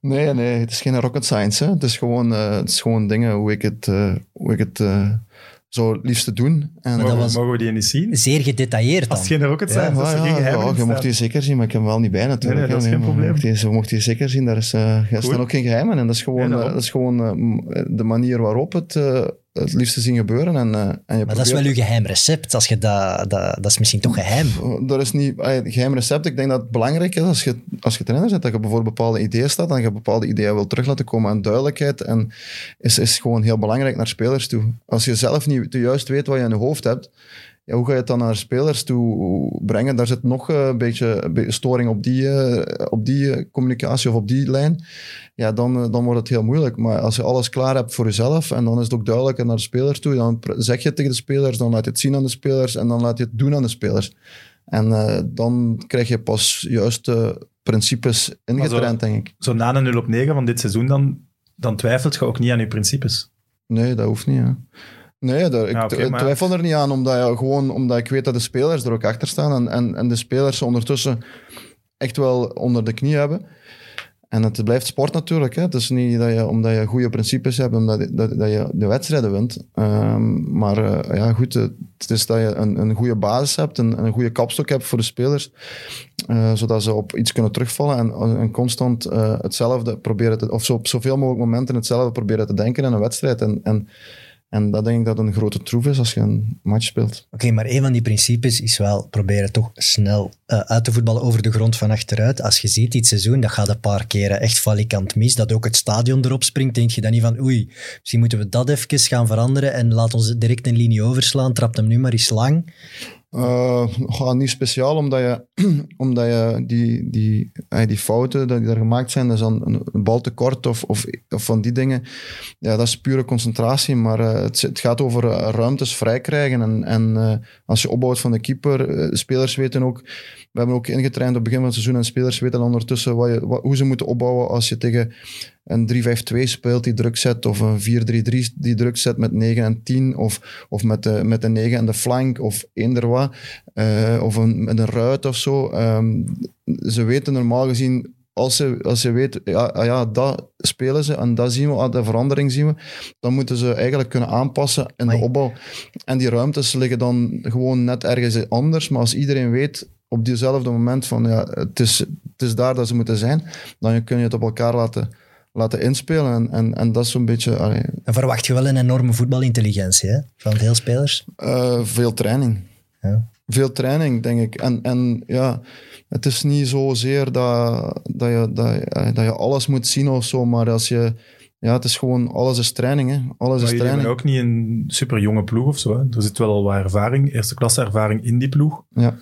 D: Nee, nee, het is geen rocket science. Hè. Het, is gewoon, eh, het is gewoon dingen hoe ik het, hoe ik het zou het liefste doen. En,
B: dat
A: Mogen,
B: was-
A: mogen we die niet zien?
B: Zeer gedetailleerd dan.
A: Als geen rocket science
D: ja,
A: er
D: ja,
A: geen
D: ja, ja, je mocht die zeker zien, maar ik heb hem wel niet bij natuurlijk.
A: Nee, nee, dat is geen probleem.
D: Je mocht die, je mocht die zeker zien, daar, is, eh er
A: Cool.
D: staan ook geen geheimen in. Dat is gewoon, eh, dat is gewoon eh, de manier waarop het eh, het liefste zien gebeuren. En, eh, en je
B: Maar dat is wel uw geheim recept. Als je dat, dat, dat is misschien toch geheim.
D: Dat is niet eh, geheim recept. Ik denk dat het belangrijk is als je, als je trainer bent, dat je bijvoorbeeld bepaalde ideeën staat en je bepaalde ideeën wil terug laten komen. En duidelijkheid en is, is gewoon heel belangrijk naar spelers toe. Als je zelf niet juist weet wat je in je hoofd hebt, ja, hoe ga je het dan naar spelers toe brengen? Daar zit nog eh, een beetje storing op die, eh, op die eh, communicatie of op die lijn. Ja, dan, dan wordt het heel moeilijk. Maar als je alles klaar hebt voor jezelf en dan is het ook duidelijk naar de spelers toe, dan zeg je het tegen de spelers, dan laat je het zien aan de spelers en dan laat je het doen aan de spelers. En dan krijg je pas juiste principes ingetraind, denk ik.
A: Zo na een 0 op 9 van dit seizoen, dan, dan twijfelt je ook niet aan je principes.
D: Nee, dat hoeft niet. Hè. Nee, daar, ik
A: Ja,
D: ik
A: maar-
D: twijfel er niet aan, omdat, je, gewoon, omdat ik weet dat de spelers er ook achter staan en, en, en de spelers ondertussen echt wel onder de knie hebben. En het blijft sport natuurlijk. Hè. Het is niet dat je, omdat je goede principes hebt, omdat je- dat, dat je de wedstrijden wint. Ehm, maar eh, ja, goed, het is dat je een, een goede basis hebt, een, een goede kapstok hebt voor de spelers, eh, zodat ze op iets kunnen terugvallen en, en constant eh, hetzelfde proberen te, of zo, op zoveel mogelijk momenten hetzelfde proberen te denken in een wedstrijd. En, en, en dat denk ik dat een grote troef is als je een match speelt.
B: Oké, maar een van die principes is wel proberen toch snel eh, uit te voetballen over de grond van achteruit. Als je ziet dit seizoen, dat gaat een paar keren echt valikant mis. Dat ook het stadion erop springt, denk je dan niet van oei, misschien moeten we dat even gaan veranderen en laat ons direct een linie overslaan. Trapt hem nu maar eens lang.
D: Ja, niet speciaal, omdat je, (clears throat) omdat je die, die, eh, die fouten die er gemaakt zijn, dus dan een, bal tekort of, of, of van die dingen, ja, dat is pure concentratie. Maar eh, het, het gaat over ruimtes vrij krijgen. En, en als je opbouwt van de keeper, spelers weten ook, we hebben ook ingetraind op het begin van het seizoen en spelers weten ondertussen wat je, wat, hoe ze moeten opbouwen als je tegen een 3-5-2 speelt die druk zet, of een 4-3-3 die druk zet met 9 en 10, of, of met, de, met de 9 en de flank, of eender wat, eh, of een, met een ruit of zo. Ehm, ze weten normaal gezien, als ze, als ze weten, ja, ah ja, dat spelen ze en dat zien we, ah, de verandering zien we, dan moeten ze eigenlijk kunnen aanpassen in de opbouw. En die ruimtes liggen dan gewoon net ergens anders, maar als iedereen weet op diezelfde moment van, ja, het is, het is daar dat ze moeten zijn, dan kun je het op elkaar laten laten inspelen. En, en, en dat is zo'n beetje allee,
B: Dan verwacht je wel een enorme voetbalintelligentie hè, van veel spelers.
D: eh, veel training.
B: Ja.
D: Veel training, denk ik. En, en ja, het is niet zozeer dat, dat, je, dat, je- dat je alles moet zien of zo, maar als je... Ja, het is gewoon, alles is training, hè. Alles
A: Maar
D: is training.
A: ook niet een super jonge ploeg of zo. Hè? Er zit wel al wat ervaring, eerste klasse ervaring in die ploeg.
D: Ja.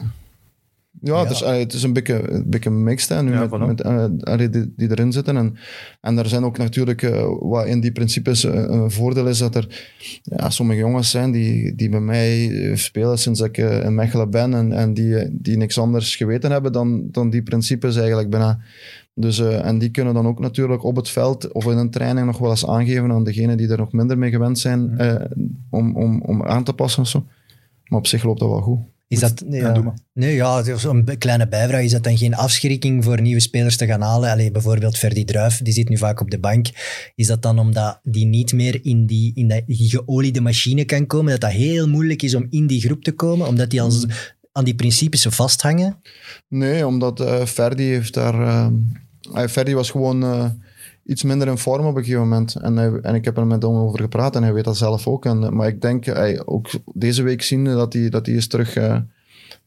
D: Ja,
B: Ja.
D: Het, is, allee, het is een beetje, een beetje mixed hè, nu
A: Ja,
D: met, met eh, die, die erin zitten. En, en er zijn ook natuurlijk, eh, wat in die principes eh, een voordeel is, dat er ja, sommige jongens zijn die, die bij mij eh, spelen sinds ik eh, in Mechelen ben en, en die, eh, die niks anders geweten hebben dan, dan die principes eigenlijk bijna. Dus, eh, en die kunnen dan ook natuurlijk op het veld of in een training nog wel eens aangeven aan degenen die er nog minder mee gewend zijn eh, om, om, om aan te passen of zo. Maar op zich loopt dat wel goed.
B: Is dat, nee,
A: Ja,
B: nee, is een kleine bijvraag. Is dat dan geen afschrikking voor nieuwe spelers te gaan halen? Allee, bijvoorbeeld Ferdi Druif, die zit nu vaak op de bank. Is dat dan omdat die niet meer in die, in die geoliede machine kan komen? Dat dat heel moeilijk is om in die groep te komen? Omdat die als aan die principes vasthangen?
D: Nee, omdat eh Ferdi heeft daar... eh, hij- Ferdi was gewoon eh, iets minder in vorm op een gegeven moment. En, hij- en ik heb er met hem over gepraat en hij weet dat zelf ook. En, eh, maar ik denk, hij, ook deze week zien dat hij, dat hij is terug, eh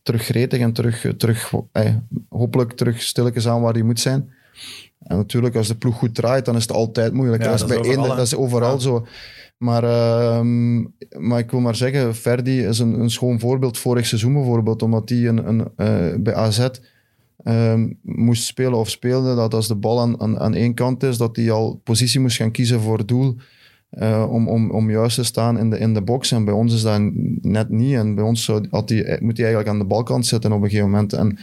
D: terug gretig en terug, eh, terug eh, hopelijk terug stilletjes aan waar hij moet zijn. En natuurlijk, als de ploeg goed draait, dan is het altijd moeilijk.
A: Ja,
D: dat, is bij één,
A: overal,
D: dat is overal
A: Ja.
D: zo. Maar, ehm, maar ik wil maar zeggen, Ferdi is een, een schoon voorbeeld vorig seizoen bijvoorbeeld, omdat hij een, een, eh, bij AZ ehm, moest spelen of speelde, dat als de bal aan, aan, aan één kant is, dat hij al positie moest gaan kiezen voor doel eh, om, om, om juist te staan in de, in de box. En bij ons is dat net niet. En bij ons zou, had hij, moet hij eigenlijk aan de balkant zitten op een gegeven moment. En,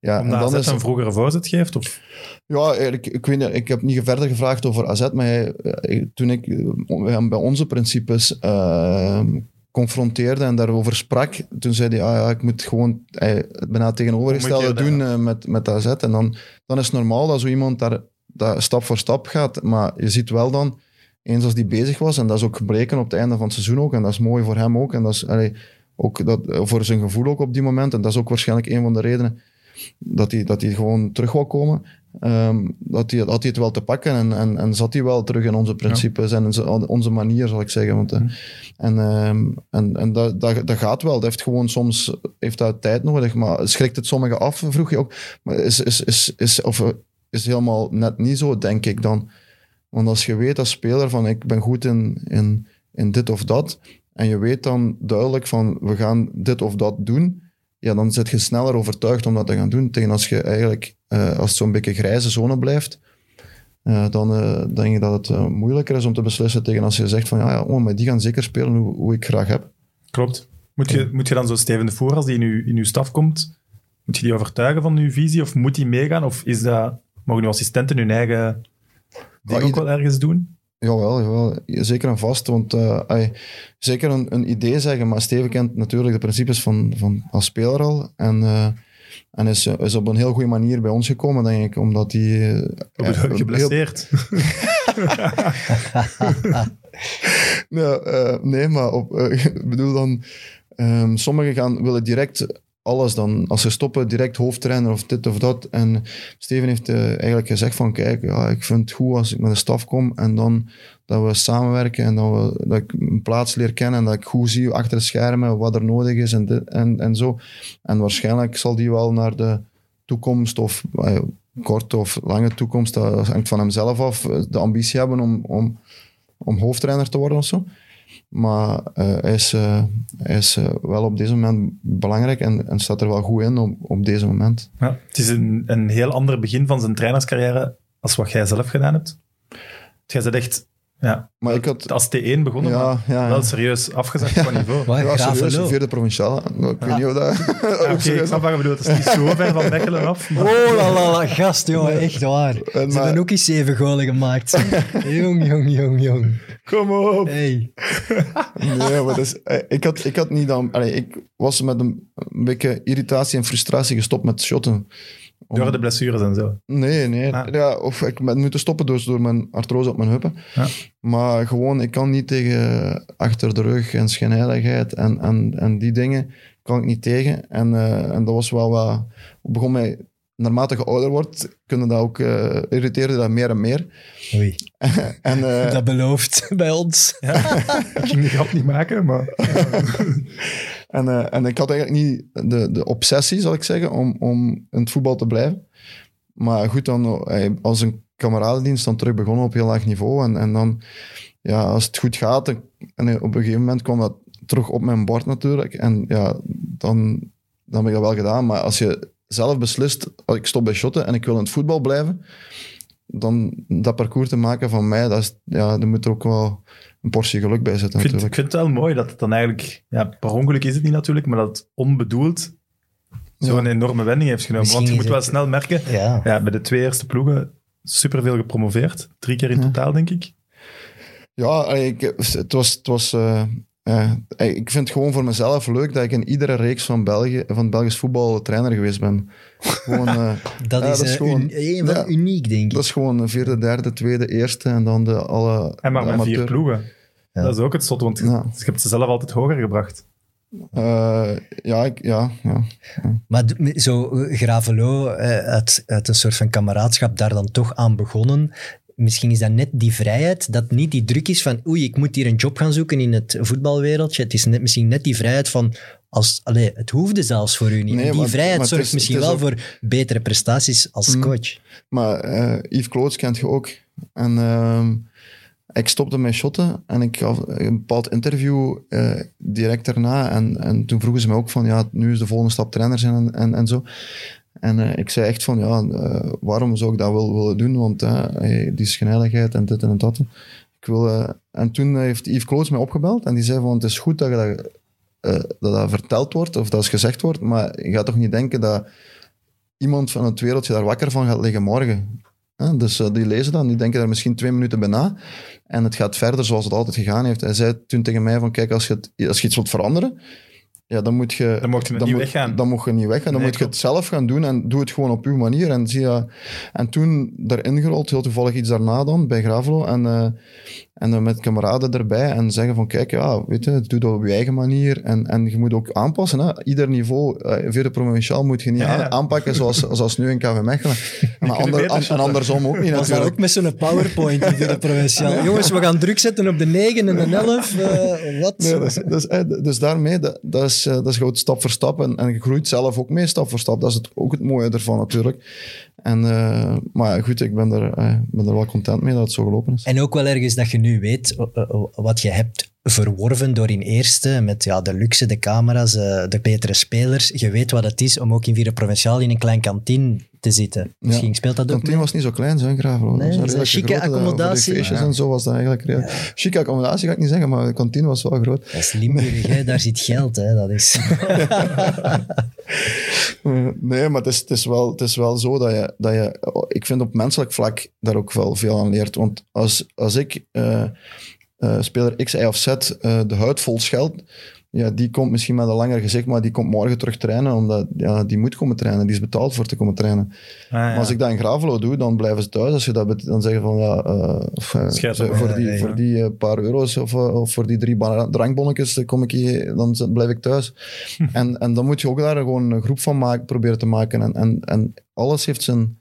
D: ja, en
A: Omdat
D: dan
A: AZ
D: is
A: een vroegere voorzet geeft? Of?
D: ja, ik, ik weet niet, ik heb niet verder gevraagd over AZ, maar hij, eh, toen ik eh, bij onze principes eh, confronteerde en daarover sprak, toen zei hij, ah ja, ik moet gewoon het bijna tegenovergestelde doen eh, met, met AZ. En dan, dan is het normaal dat zo iemand daar dat stap voor stap gaat, maar je ziet wel dan, eens als die bezig was, en dat is ook gebleken op het einde van het seizoen ook, en dat is mooi voor hem ook, en dat is allee, ook dat, eh, voor zijn gevoel ook op die moment, en dat is ook waarschijnlijk een van de redenen dat hij, dat hij gewoon terug wou komen. Ehm, dat hij, had hij het wel te pakken en, en, en zat hij wel terug in onze principes en onze manier, zal ik zeggen. Want, eh, En, ehm, en, en dat, dat, dat gaat wel. Dat heeft gewoon soms heeft dat tijd nodig, maar schrikt het sommigen af, vroeg je ook. Maar is, is, is, is, of, eh, is helemaal net niet zo, denk ik dan. Want als je weet als speler van ik ben goed in, in, in dit of dat, en je weet dan duidelijk van we gaan dit of dat doen, ja, dan zit je sneller overtuigd om dat te gaan doen. Tegen als je eigenlijk, eh, als het zo'n beetje grijze zone blijft, eh, dan eh, denk ik dat het moeilijker is om te beslissen tegen als je zegt van ja, ja oh, maar die gaan zeker spelen hoe, hoe ik graag heb.
A: Klopt. Moet je, moet je dan zo Steven de Voer, als die in uw, in uw staf komt, moet je die overtuigen van uw visie of moet die meegaan? Of is dat, mogen uw assistenten hun eigen ding
D: Ja,
A: ook wel ergens doen?
D: Jawel, jawel. Zeker en vast. Want eh, ai, zeker een, een idee zeggen, maar Steven kent natuurlijk de principes van, van als speler al. En, eh, en is, is op een heel goede manier bij ons gekomen, denk ik. Omdat hij... eh, ja, heel-
A: Geblesseerd. (laughs)
D: Eh, nee, maar op, eh, (laughs) ik bedoel dan... ehm, sommigen gaan, willen direct alles dan. Als ze stoppen, direct hoofdtrainer of dit of dat. En Steven heeft eh, eigenlijk gezegd van... Kijk, ja, ik vind het goed als ik met de staf kom en dan dat we samenwerken en dat, we, dat ik een plaats leer kennen en dat ik goed zie achter de schermen wat er nodig is en, en, en zo. En waarschijnlijk zal die wel naar de toekomst of eh, korte of lange toekomst, dat hangt van hemzelf af, eh, de ambitie hebben om, om, om hoofdtrainer te worden of zo. Maar eh, hij is, eh, is eh, wel op deze moment belangrijk en, en staat er wel goed in op, op deze moment.
A: Ja, het is een, een heel ander begin van zijn trainerscarrière als wat jij zelf gedaan hebt. Jij bent ja,
D: Maar ik had...
A: als T1 begonnen,
D: Ja,
A: maar
D: ja, ja.
A: wel serieus afgezakt qua (laughs) niveau.
B: Wat
D: Ja, serieus,
B: lul.
D: vierde provinciaal. Ik weet niet of dat...
A: Ja, (laughs) Oké, ik snap wat je bedoelt. Het is niet zo ver van Mechelen af. maar-
B: Oh, la, la, la, gast, jongen, echt waar. Ze
D: maar-
B: hebben ook eens zeven golen gemaakt. (laughs) jong, jong, jong, jong.
A: Kom op.
B: Hey.
D: Nee, maar dus, eh, ik, had, ik had niet dan... Allee, ik was met een, een beetje irritatie en frustratie gestopt met shotten. Om-
A: Door de blessures en zo.
D: Nee, nee.
A: Ah.
D: Ja, of ik ben moeten stoppen dus door mijn artrose op mijn heupen.
A: Ja.
D: Maar gewoon, ik kan niet tegen achter de rug en schijnheiligheid en, en, en die dingen kan ik niet tegen. En, eh, en dat was wel wat... begon mij, naarmate je ouder wordt, kunnen dat ook eh irriteerde dat meer en meer.
B: Oei, (laughs)
D: En, eh,
B: dat belooft (laughs) bij ons.
A: Ik ging die grap niet maken, maar... (laughs)
D: En, eh, en ik had eigenlijk niet de, de obsessie, zal ik zeggen, om, om in het voetbal te blijven. Maar goed, dan eh, als een kameradendienst dan terug begonnen op heel laag niveau. En, en dan, ja, als het goed gaat, en op een gegeven moment kwam dat terug op mijn bord natuurlijk. En ja, dan, dan heb ik dat wel gedaan. Maar als je zelf beslist, oh, ik stop bij shotten en ik wil in het voetbal blijven, dan dat parcours te maken van mij, dat is, ja, daar moet er ook wel een portie geluk bij zitten
A: Ik vind, ik
D: natuurlijk.
A: vind het wel mooi dat het dan eigenlijk... Ja, per ongeluk is het niet natuurlijk, maar dat het onbedoeld zo'n
D: Ja.
A: enorme wending heeft genomen.
B: Misschien
A: Want je moet wel snel merken...
B: Ja.
A: Ja, bij de twee eerste ploegen superveel gepromoveerd. Drie keer in
D: Ja.
A: totaal, denk ik.
D: Ja, ik, het was... Het was eh, eh, ik vind het gewoon voor mezelf leuk dat ik in iedere reeks van, België, van Belgisch voetbal trainer geweest ben. Gewoon, eh, (laughs)
B: Dat
D: Ja,
B: is,
D: dat is
B: eh,
D: gewoon-
B: een van
D: ja.
B: uniek, denk
D: dat
B: ik.
D: is gewoon een vierde, derde, tweede, eerste en dan de alle
A: En maar
D: de
A: met vier ploegen.
B: Ja.
A: Dat is ook het slot, want
D: Ja.
A: je hebt ze zelf altijd hoger gebracht.
D: Eh, ja, ik, ja, ja.
B: Maar zo Gravelo, eh, uit, uit een soort van kameraadschap, daar dan toch aan begonnen. Misschien is dat net die vrijheid, dat niet die druk is van oei, ik moet hier een job gaan zoeken in het voetbalwereldje. Het is net, misschien net die vrijheid van, als, allee, het hoefde zelfs voor u niet.
D: Nee,
B: die
D: maar-
B: vrijheid
D: maar
B: zorgt
D: is-
B: misschien wel
D: ook-
B: voor betere prestaties als
D: Mm.
B: coach.
D: Maar eh, Yves Kloots kent je ook. En ehm, ik stopte met shotten en ik gaf een bepaald interview eh, direct daarna. En, en toen vroegen ze me ook van, ja, nu is de volgende stap trainer zijn en, en, en zo. En eh, ik zei echt van, ja, eh, waarom zou ik dat wel willen doen? Want eh, die schijnheiligheid en dit en dat. Ik wil, en toen heeft Yves Kloots mij opgebeld en die zei van, het is goed dat dat, dat, verteld wordt of dat is gezegd wordt, maar je gaat toch niet denken dat iemand van het wereldje daar wakker van gaat liggen morgen. Dus die lezen dat en die denken daar misschien twee minuten bij na. En het gaat verder zoals het altijd gegaan heeft. Hij zei toen tegen mij van, kijk, als je, als je iets wilt veranderen, ja, dan moet je...
A: Dan mocht je
D: dan
A: niet
D: moet-
A: weggaan.
D: Dan mocht je niet weggaan. Dan
A: Nee,
D: moet je het zelf gaan doen en doe het gewoon op uw manier. En, zie je, en toen daarin gerold, heel toevallig iets daarna dan, bij Gravelo. En, eh, en dan met kameraden erbij en zeggen van, kijk, ja, weet je, doe dat op je eigen manier. En, en je moet ook aanpassen. Hè. Ieder niveau, eh vierde provinciaal, moet je niet
A: Ja, ja.
D: aan- aanpakken zoals, zoals nu in KV Mechelen. (laughs) Maar ander, an- en andersom ook niet natuurlijk.
B: ook met zo'n PowerPoint in de provinciaal? Jongens, we gaan druk zetten op de 9 en de 11. eh, wat?
D: Nee, dus, dus, eh, dus daarmee, dat, dat, is, dat is gewoon stap voor stap. En, en je groeit zelf ook mee stap voor stap. Dat is het, ook het mooie ervan natuurlijk. En, eh, maar goed, ik ben er, eh, ben er wel content mee dat het zo gelopen is.
B: En ook wel ergens dat je nu weet eh, wat je hebt verworven door in eerste, met ja, de luxe, de camera's, eh, de betere spelers. Je weet wat het is om ook in Vierde Provinciaal in een klein kantine te zitten. Misschien speelt dat ook
D: kantine
B: mee.
D: was niet zo klein, zo'n Gravelo.
B: Nee,
D: dat was een
B: chique
D: grote, eh,
B: accommodatie.
D: Feestjes
A: Ja.
D: en zo was dat eigenlijk redelijk. Chique accommodatie ga ik niet zeggen, maar de kantine was wel groot.
B: Dat is Limburg, daar zit geld. Hè, dat is. (laughs)
D: Eh, Nee, maar het is, het is, wel, het is wel zo dat je, dat je... Ik vind op menselijk vlak daar ook wel veel aan leert. Want als, als ik eh, speler X, Y of Z eh, de huid vol scheld, ja, die komt misschien met een langer gezicht, maar die komt morgen terug trainen, omdat ja, die moet komen trainen. Die is betaald voor te komen trainen.
A: Ah, ja.
D: Maar als ik dat in Gravelo doe, dan blijven ze thuis. Als je dat dan zeggen van ja, of,
A: op,
D: voor die, voor die paar euro's of, of voor die drie drankbonnetjes, dan kom ik hier, dan blijf ik thuis. (laughs) en, en dan moet je ook daar gewoon een groep van maken, proberen te maken. En, en, en alles heeft zijn,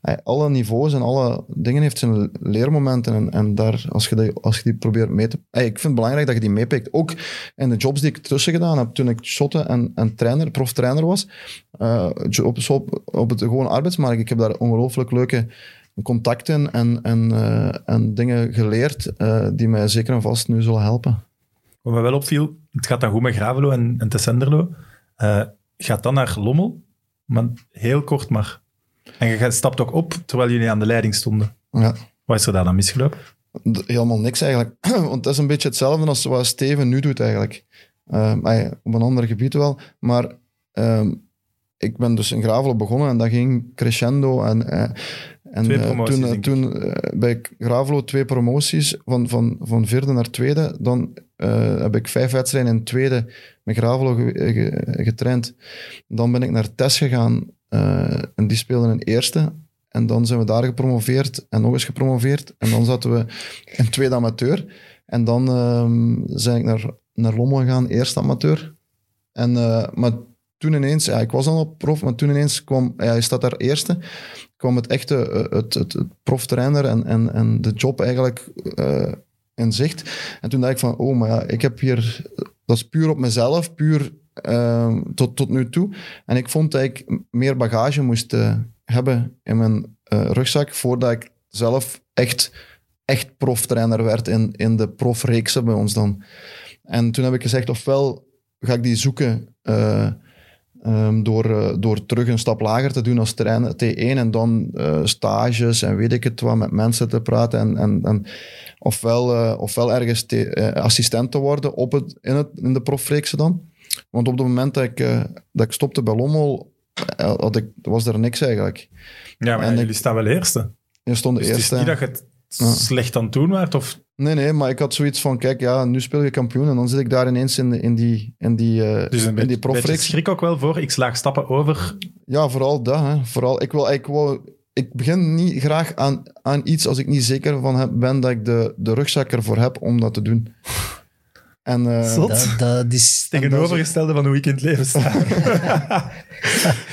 D: alle niveaus en alle dingen heeft zijn leermomenten. En, en daar, als je, die, als je die probeert mee te... ik vind het belangrijk dat je die meepikt. Ook in de jobs die ik tussen gedaan heb, toen ik shotten en, en trainer, proftrainer was, eh, op, op, op het gewoon arbeidsmarkt. Ik heb daar ongelooflijk leuke contacten en, en, eh, en dingen geleerd eh, die mij zeker en vast nu zullen helpen.
A: Wat me wel opviel, het gaat dan goed met Gravelo en, en Tessenderlo. Gaat dan naar Lommel, maar heel kort maar. En je stapt ook op terwijl jullie aan de leiding stonden.
D: Ja.
A: Wat is er daar dan misgelopen?
D: Helemaal niks eigenlijk. (clears throat) Want dat is een beetje hetzelfde als wat Steven nu doet eigenlijk. Ehm, op een ander gebied wel. Maar ehm, ik ben dus in Gravelo begonnen en dat ging crescendo. En, eh, en
A: Twee
D: eh, toen, eh, toen bij Gravelo twee promoties, van, van, van vierde naar tweede. Dan heb ik vijf wedstrijden in tweede met Gravelo ge- ge- getraind. Dan ben ik naar Tess gegaan en die speelden in eerste. En dan zijn we daar gepromoveerd en nog eens gepromoveerd. En dan zaten we in tweede amateur. En dan ehm ben ik naar, naar Lommel gegaan, eerste amateur. En, eh, maar toen ineens, ja, ik was al op prof, maar toen ineens kwam, ja, je staat daar eerste, kwam het echte, eh, het, het, proftrainer en, en, en de job eigenlijk eh, in zicht. En toen dacht ik van, oh, maar ja, ik heb hier, dat is puur op mezelf, puur ehm, tot, tot nu toe. En ik vond dat ik meer bagage moest eh, hebben in mijn eh, rugzak voordat ik zelf echt, echt proftrainer werd in, in de profreeksen bij ons dan. En toen heb ik gezegd, ofwel ga ik die zoeken eh, ehm, door, door terug een stap lager te doen als trainer T1 en dan stages en weet ik het wat, met mensen te praten en, en, ofwel, ofwel ergens te- assistent te worden op het, in, het, in de profreeksen dan. Want op het moment dat ik, eh, dat ik stopte bij Lommel, eh, had ik, was er niks eigenlijk.
A: Ja, maar
D: En
A: jullie
D: ik-
A: staan wel eerste.
D: Je stond de
A: Dus het is
D: eerste.
A: niet dat je het
D: Ja.
A: slecht aan het doen waart, of...
D: Nee, nee, maar ik had zoiets van, kijk, ja, nu speel je kampioen en dan zit ik daar ineens in, in die, in die, eh
A: Dus een
D: in die
A: beetje schrik ook wel voor. Ik slaag stappen over.
D: Ja, vooral dat. Hè. Vooral, ik, wil, ik, wil, ik begin niet graag aan, aan iets als ik niet zeker van heb, ben dat ik de, de rugzak ervoor heb om dat te doen. En,
A: Zot.
B: Dat, dat is...
A: Tegenovergestelde van hoe ik in het leven sta. (laughs)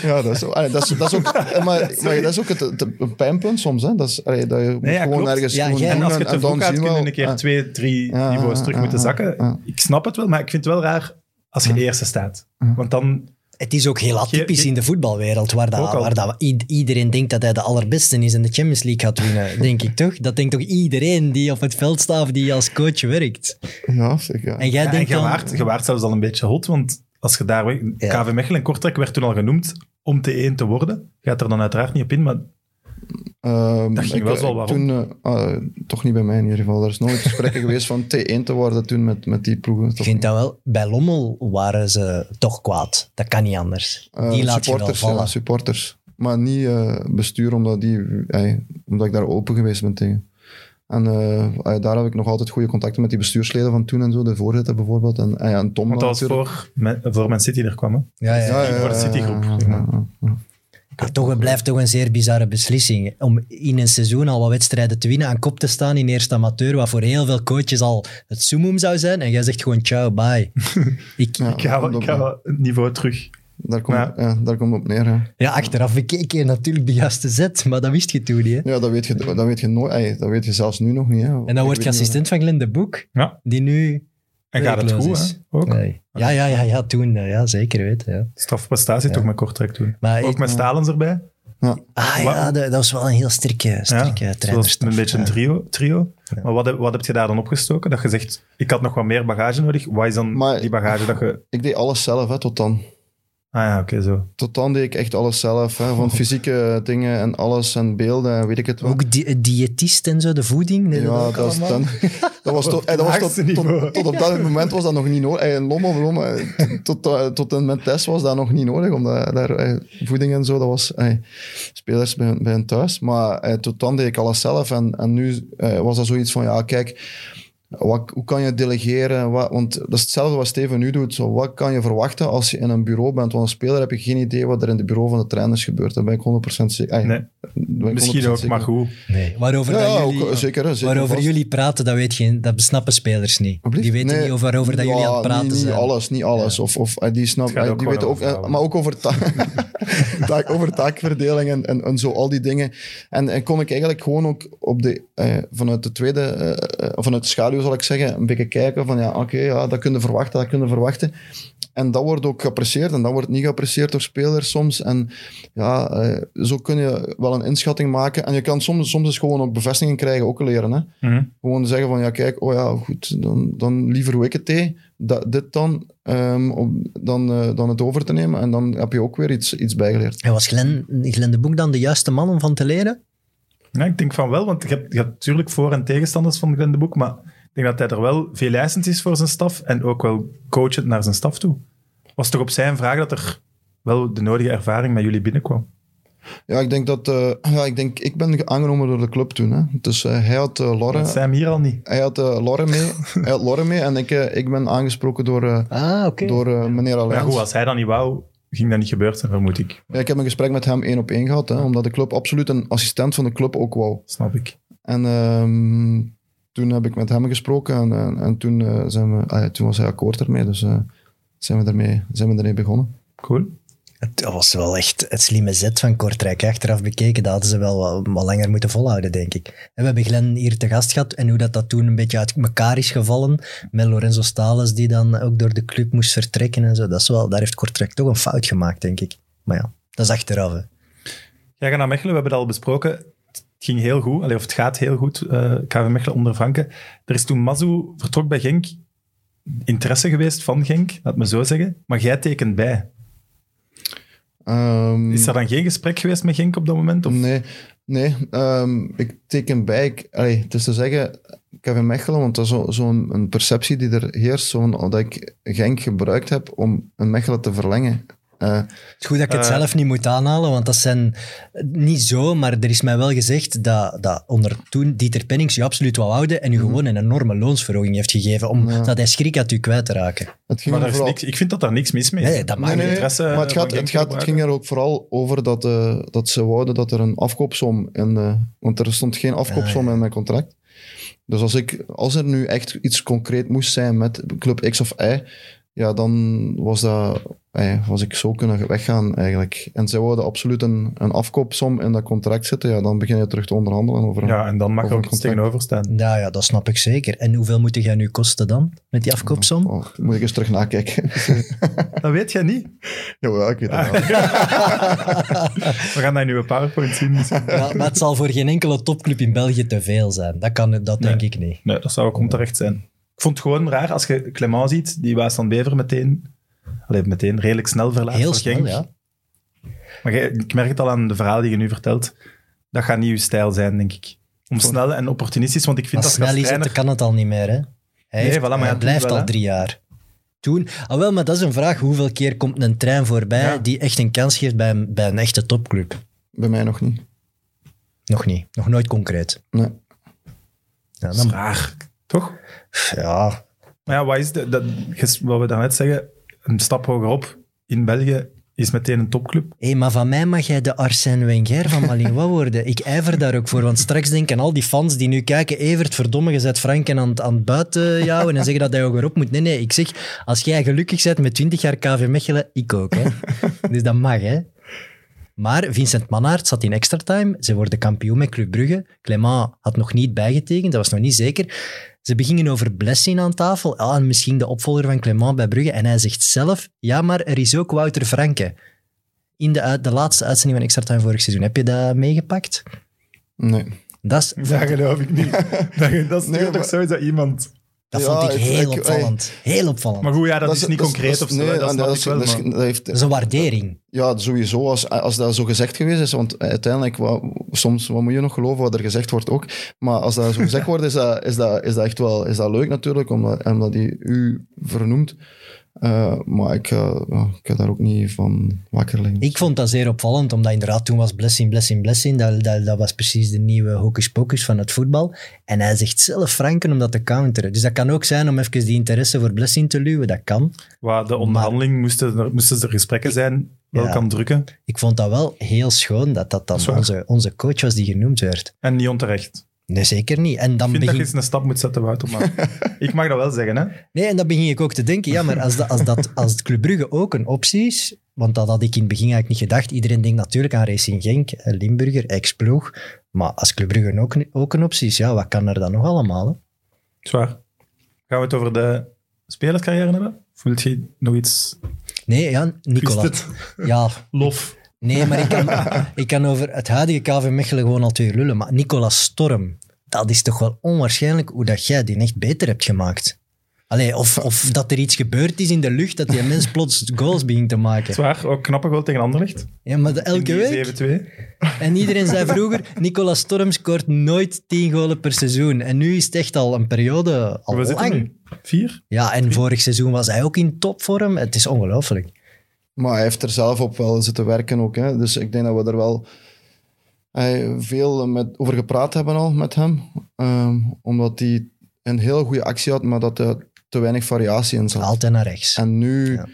D: ja, dat is, allee, dat is, dat is ook, eh, maar, maar dat is ook het, het, pijnpunt soms. Hè? Dat is, allee, dat je moet
A: ja,
D: gewoon
A: klopt.
D: ergens
B: Ja,
D: gewoon
A: En als je het te
D: dan
A: gaat, kun je een keer twee, drie niveaus terug moeten zakken. Ik snap het wel, maar ik vind het wel raar als je eerste staat. Want dan...
B: Het is ook heel atypisch in de voetbalwereld, waar, dat, waar dat iedereen denkt dat hij de allerbeste is en de Champions League gaat winnen, (laughs) denk ik toch? Dat denkt toch iedereen die op het veld staat of die als coach werkt?
D: Ja, ja.
B: En jij
A: Ja, en
B: denkt
A: je
B: dan...
A: waart, je waart zelfs al een beetje hot, want als je daar...
B: Ja.
A: KV Mechelen en Kortrijk werd toen al genoemd om T1 te worden. Gaat er dan uiteraard niet op in, maar
D: Ehm,
A: Dat ging
D: ik-
A: wel zo waarom.
D: Toen, eh, ah, toch niet bij mij in ieder geval. Er is nooit gesprekken (laughs) geweest van T1 te worden toen met, met die ploegen.
B: Ik vind dat wel... Bij Lommel waren ze toch kwaad. Dat kan niet anders.
D: Eh,
B: die laat je wel
D: supporters,
B: vallen.
D: Ja, supporters. Maar niet eh, bestuur, omdat, die, eh, omdat ik daar open geweest ben tegen. En eh, eh, daar heb ik nog altijd goede contacten met die bestuursleden van toen en zo, de voorzitter bijvoorbeeld. En, en, ja, en Tom
A: want dat was voor, voor Man City er kwam. Hè.
B: Ja, ja.
A: voor de Citygroep,
D: ja,
A: maar.
D: ja, ja.
B: Maar toch, het blijft toch een zeer bizarre beslissing. Om in een seizoen al wat wedstrijden te winnen, aan kop te staan in eerste amateur, wat voor heel veel coaches al het summum zou zijn. En jij zegt gewoon ciao, bye. (laughs) Ik,
D: Ja,
A: Ik ga, wel- ik ga het niveau terug.
D: Daar komt,
A: Maar-
D: ja, daar komt het op neer. Ja.
B: Ja, achteraf bekeken je natuurlijk de juiste zet, maar dat wist je toen niet. Hè?
D: Ja, dat weet je, dat weet je nooit. ey, dat weet je zelfs nu nog niet. Hè.
B: En dan word je assistent van Glenn de Boek,
A: Ja.
B: die nu
A: En gaat het goed,
B: is.
A: hè? Ook.
B: Nee. Ja, ja, ja, ja, toen. eh, Ja, zeker weten. Ja.
A: Strafprestatie toch met Kortrijk toen.
B: Maar
A: Ook
B: ik-
A: met Stalens erbij.
D: Ja.
B: Ah ja, dat, dat was wel een heel sterke, sterke
A: Ja, een beetje een trio. trio.
B: Ja.
A: Maar wat heb, wat heb je daar dan opgestoken? Dat je zegt, ik had nog wat meer bagage nodig. Wat is dan
D: Maar-
A: die bagage dat je...
D: Ik deed alles zelf, hè, tot dan.
A: Ah ja, oké, zo.
D: Tot dan deed ik echt alles zelf. Hè, van fysieke dingen en alles en beelden en weet ik het wel.
B: Ook di diëtist en zo, de voeding. dat
D: Ja, dat,
B: allemaal?
D: dan, (laughs) dat was, tot, eh, dat was tot, tot, tot op dat moment was dat nog niet nodig. Eh, Lommel, lommel, eh, tot, eh, tot en met test was dat nog niet nodig. Omdat daar, eh, voeding en zo, dat was eh, spelers bij, bij hun thuis. Maar eh, tot dan deed ik alles zelf. En, en nu eh, was dat zoiets van, ja, kijk, wat, hoe kan je delegeren? Wat, want dat is hetzelfde wat Steven nu doet. Zo, wat kan je verwachten als je in een bureau bent? Want als speler heb je geen idee wat er in het bureau van de trainers gebeurt. Daar ben ik 100% zeker.
A: Nee, misschien
D: 100%
A: ook,
D: zeker.
A: maar goed.
B: Nee, waarover,
D: Ja,
B: dat
D: ja,
B: jullie,
D: ook, eh, zeker. zeker
B: waarover
D: vast.
B: jullie praten, dat, weet je, dat besnappen spelers niet. Die weten
D: Nee.
B: niet over, waarover dat jullie aan het praten
D: niet,
B: zijn.
D: Niet alles, niet alles. Of, of eh, die snap,
A: Het gaat
D: eh,
A: ook
D: die weten ook,
A: over
D: eh, maar ook over, ta (laughs) taak, over taakverdeling en, en, en zo, al die dingen. En, en kon ik eigenlijk gewoon ook op de, eh, vanuit de tweede, eh, eh, vanuit de schaduw zal ik zeggen, een beetje kijken van ja, oké, ja, dat kun je verwachten, dat kun je verwachten. En dat wordt ook geapprecieerd en dat wordt niet geapprecieerd door spelers soms. En ja, eh, zo kun je wel een inschatting maken. En je kan soms, soms eens gewoon ook bevestiging krijgen, ook leren. Hè?
A: Mhm.
D: Gewoon zeggen van, ja kijk, oh ja, goed, dan, dan liever hoe ik het deed, dat, dit dan, ehm, om, dan, eh, dan het over te nemen. En dan heb je ook weer iets, iets bijgeleerd.
B: En was Glenn, Glenn de Boek dan de juiste man om van te leren?
A: Ja, ik denk van wel, want je hebt, je hebt natuurlijk voor- en tegenstanders van Glenn de Boek, maar denk dat hij er wel veel eisend is voor zijn staf en ook wel coachend naar zijn staf toe. Was toch op zijn vraag dat er wel de nodige ervaring met jullie binnenkwam?
D: Ja, ik denk dat, eh, ja, ik denk, ik ben aangenomen door de club toen. Hè. Dus eh, hij had uh, Lorre,
A: Dat zijn hem hier al niet.
D: hij had, eh, Lorre mee, (laughs) hij had Lorre mee en ik, eh, ik ben aangesproken door, eh,
B: Ah, oké.
D: door eh, meneer
A: Maar
D: Allianz.
A: goed, als hij dat niet wou, ging dat niet gebeurd zijn, vermoed ik.
D: Ja, ik heb een gesprek met hem één op één gehad, hè, omdat de club absoluut een assistent van de club ook wou.
A: Snap ik.
D: En ehm, toen heb ik met hem gesproken en, en, en toen, eh, zijn we, ah ja, toen was hij akkoord ermee. Dus eh, zijn, we ermee, zijn we ermee begonnen.
A: Cool.
B: Het was wel echt het slimme zet van Kortrijk. Achteraf bekeken, dat hadden ze wel wat, wat langer moeten volhouden, denk ik. En we hebben Glenn hier te gast gehad en hoe dat, dat toen een beetje uit elkaar is gevallen. Met Lorenzo Stales, die dan ook door de club moest vertrekken en zo. Dat is wel, daar heeft Kortrijk toch een fout gemaakt, denk ik. Maar ja, dat is achteraf. Hè.
A: Jij gaat naar Mechelen, we hebben het al besproken. Het ging heel goed, allee, of het gaat heel goed, eh KV Mechelen onder Franke. Er is toen Mazu vertrok bij Genk, interesse geweest van Genk, laat me zo zeggen. Maar jij tekent bij.
D: Ehm,
A: Is er dan geen gesprek geweest met Genk op dat moment? Of?
D: Nee, nee ehm, ik teken bij. Ik, allee, het is te zeggen, Kevin Mechelen, want dat is zo- zo'n een perceptie die er heerst, zo dat ik Genk gebruikt heb om een Mechelen te verlengen. Eh,
B: Het is goed dat ik het
A: Eh.
B: zelf niet moet aanhalen, want dat zijn niet zo, maar er is mij wel gezegd dat, dat onder toen Dieter Pennings je absoluut wou houden en u gewoon een enorme loonsverhoging heeft gegeven, omdat hij schrik had u kwijt te raken.
D: het ging
A: Maar
D: er vooral-
A: niks, ik vind dat daar niks mis mee is.
B: Nee, dat mag
D: Nee,
A: interesse
D: maar het, gaat, het, gaat, het ging er ook vooral over dat, eh, dat ze wouden dat er een afkoopsom in... eh, want er stond geen afkoopsom
B: Ah, ja.
D: in mijn contract. Dus als, ik, als er nu echt iets concreet moest zijn met club X of Y, ja, dan was, dat, eh, was ik zo kunnen weggaan eigenlijk. En zij wilden absoluut een, een afkoopsom in dat contract zetten. Ja, dan begin je terug te onderhandelen over een...
A: Ja, en dan mag er
D: Over
A: ook
D: een
A: iets tegenover staan.
B: Ja, ja, dat snap ik zeker. En hoeveel moet jij nu kosten dan, met die afkoopsom?
D: Oh, moet ik eens terug nakijken. (laughs)
A: Dat weet jij niet.
D: ja, ik weet het wel. (laughs)
A: We gaan dat in uw PowerPoint zien. misschien.
B: Ja, maar het zal voor geen enkele topclub in België te veel zijn. Dat, kan, dat denk ik niet.
A: Nee, dat zou ook onterecht zijn. Ik vond het gewoon raar als je Clement ziet, die Waas van Bever meteen, allee, meteen redelijk snel verlaat
B: Heel snel,
A: Genk.
B: ja.
A: Maar jij- ik merk het al aan de verhalen die je nu vertelt. Dat gaat niet uw stijl zijn, denk ik. Om snel en opportunistisch, want ik vind
B: Maar
A: dat je als
B: snel is het,
A: trainer...
B: kan het al niet meer. Hè? Hij,
A: Nee,
B: heeft-
A: voilà, maar
B: hij blijft
A: wel,
B: al drie jaar. Toen, ah wel, maar dat is een vraag. Hoeveel keer komt een trein voorbij
A: Ja.
B: die echt een kans geeft bij een, bij een echte topclub?
D: Bij mij nog niet.
B: Nog niet. Nog nooit concreet.
D: Nee.
B: Ja,
A: Dat is
B: dan,
A: raar, toch?
B: ja,
A: Maar ja, wat is de, dat, wat we daarnet zeggen, een stap hogerop in België is meteen een topclub.
B: Hé, maar van mij mag jij de Arsène Wenger van Malinois worden. Ik ijver daar ook voor, want straks denken al die fans die nu kijken, Evert, verdomme, je zet Franken aan, het- aan het buiten jouwen en zeggen dat hij hogerop moet. Nee, nee, ik zeg, als jij gelukkig bent met 20 jaar KV Mechelen, ik ook. Hè. Dus dat mag, hè. Maar Vincent Mannaert zat in extra time. Ze worden kampioen met Club Brugge. Clément had nog niet bijgetekend, dat was nog niet zeker. Ze beginnen over Blessing aan tafel. Ah, en misschien de opvolger van Clément bij Brugge. En hij zegt zelf, ja, maar er is ook Wouter Franke. In de, de laatste uitzending van Extra Time vorig seizoen. Heb je dat meegepakt?
D: Nee.
B: Dat, is,
A: Dat geloof ik niet. (laughs) Dat, dat is
D: Nee,
A: toch
D: maar-
A: sowieso iemand.
B: Dat
D: Ja,
B: vond ik heel
D: ik-
B: opvallend. Heel opvallend.
A: Maar goed, ja, dat, is, niet
D: dat
A: concreet
D: dat
A: of zo.
D: nee,
A: dat
D: is-
A: wel,
D: dat is-
A: maar-
D: dat heeft,
B: dat is een waardering.
D: Ja, sowieso. Als, als dat zo gezegd geweest is, want uiteindelijk, wat, soms wat moet je nog geloven wat er gezegd wordt ook. Maar als dat zo gezegd wordt, is dat, is dat, is dat echt wel is dat leuk natuurlijk, omdat, omdat hij u vernoemt. Eh, maar ik, ga daar ook niet van wakker liggen.
B: Ik vond dat zeer opvallend, omdat inderdaad toen was blessing, blessing, blessing. Dat, dat, dat was precies de nieuwe hocus pocus van het voetbal. En hij zegt zelf Franken om dat te counteren. Dus dat kan ook zijn om even die interesse voor blessing te luwen. Dat kan.
A: Waar de onderhandeling moesten er, moesten er gesprekken zijn, wel
B: Ja.
A: kan drukken.
B: Ik vond dat wel heel schoon dat dat dan onze, onze coach was die genoemd werd.
A: En niet onterecht.
B: Nee, zeker niet. En dan
A: Ik vind dat je
B: begin...
A: eens een stap moet zetten, Wouter. Maar (laughs) ik mag dat wel zeggen, hè.
B: Nee, en dan begin ik ook te denken, ja, maar als, dat, als, dat, als Club Brugge ook een optie is, want dat had ik in het begin eigenlijk niet gedacht. Iedereen denkt natuurlijk aan Racing Genk, eh, Limburger, ex-ploeg. Maar als Club Brugge ook, een- ook een optie is, ja, wat kan er dan nog allemaal? Hè?
A: Zwaar. Gaan we het over de spelerscarrière hebben? Voelt je nog iets...
B: Nee, ja, Nicola.
A: Wist het?
B: Ja,
A: Lof.
B: Nee, maar ik kan, (laughs) ik kan over het huidige KV Mechelen gewoon al twee lullen. Maar Nicola Storm, dat is toch wel onwaarschijnlijk hoe dat jij die echt beter hebt gemaakt. Allee, of, of dat er iets gebeurd is in de lucht, dat die mens plots goals begint te maken.
A: Zwaar. Ook knappe goal tegen Anderlecht.
B: Ja, maar de- elke week.
A: 7-2.
B: En iedereen zei vroeger, (laughs) Nicola Storm scoort nooit 10 golen per seizoen. En nu is het echt al een periode al
A: We
B: lang.
A: Vier?
B: Ja, en vorig seizoen was hij ook in topvorm. Het is ongelooflijk.
D: Maar hij heeft er zelf op wel zitten werken ook. Hè. Dus ik denk dat we er wel eh, veel met, over gepraat hebben al met hem. Ehm, omdat hij een heel goede actie had, maar dat er te weinig variatie in zat.
B: Altijd naar rechts.
D: En nu,
B: Ja.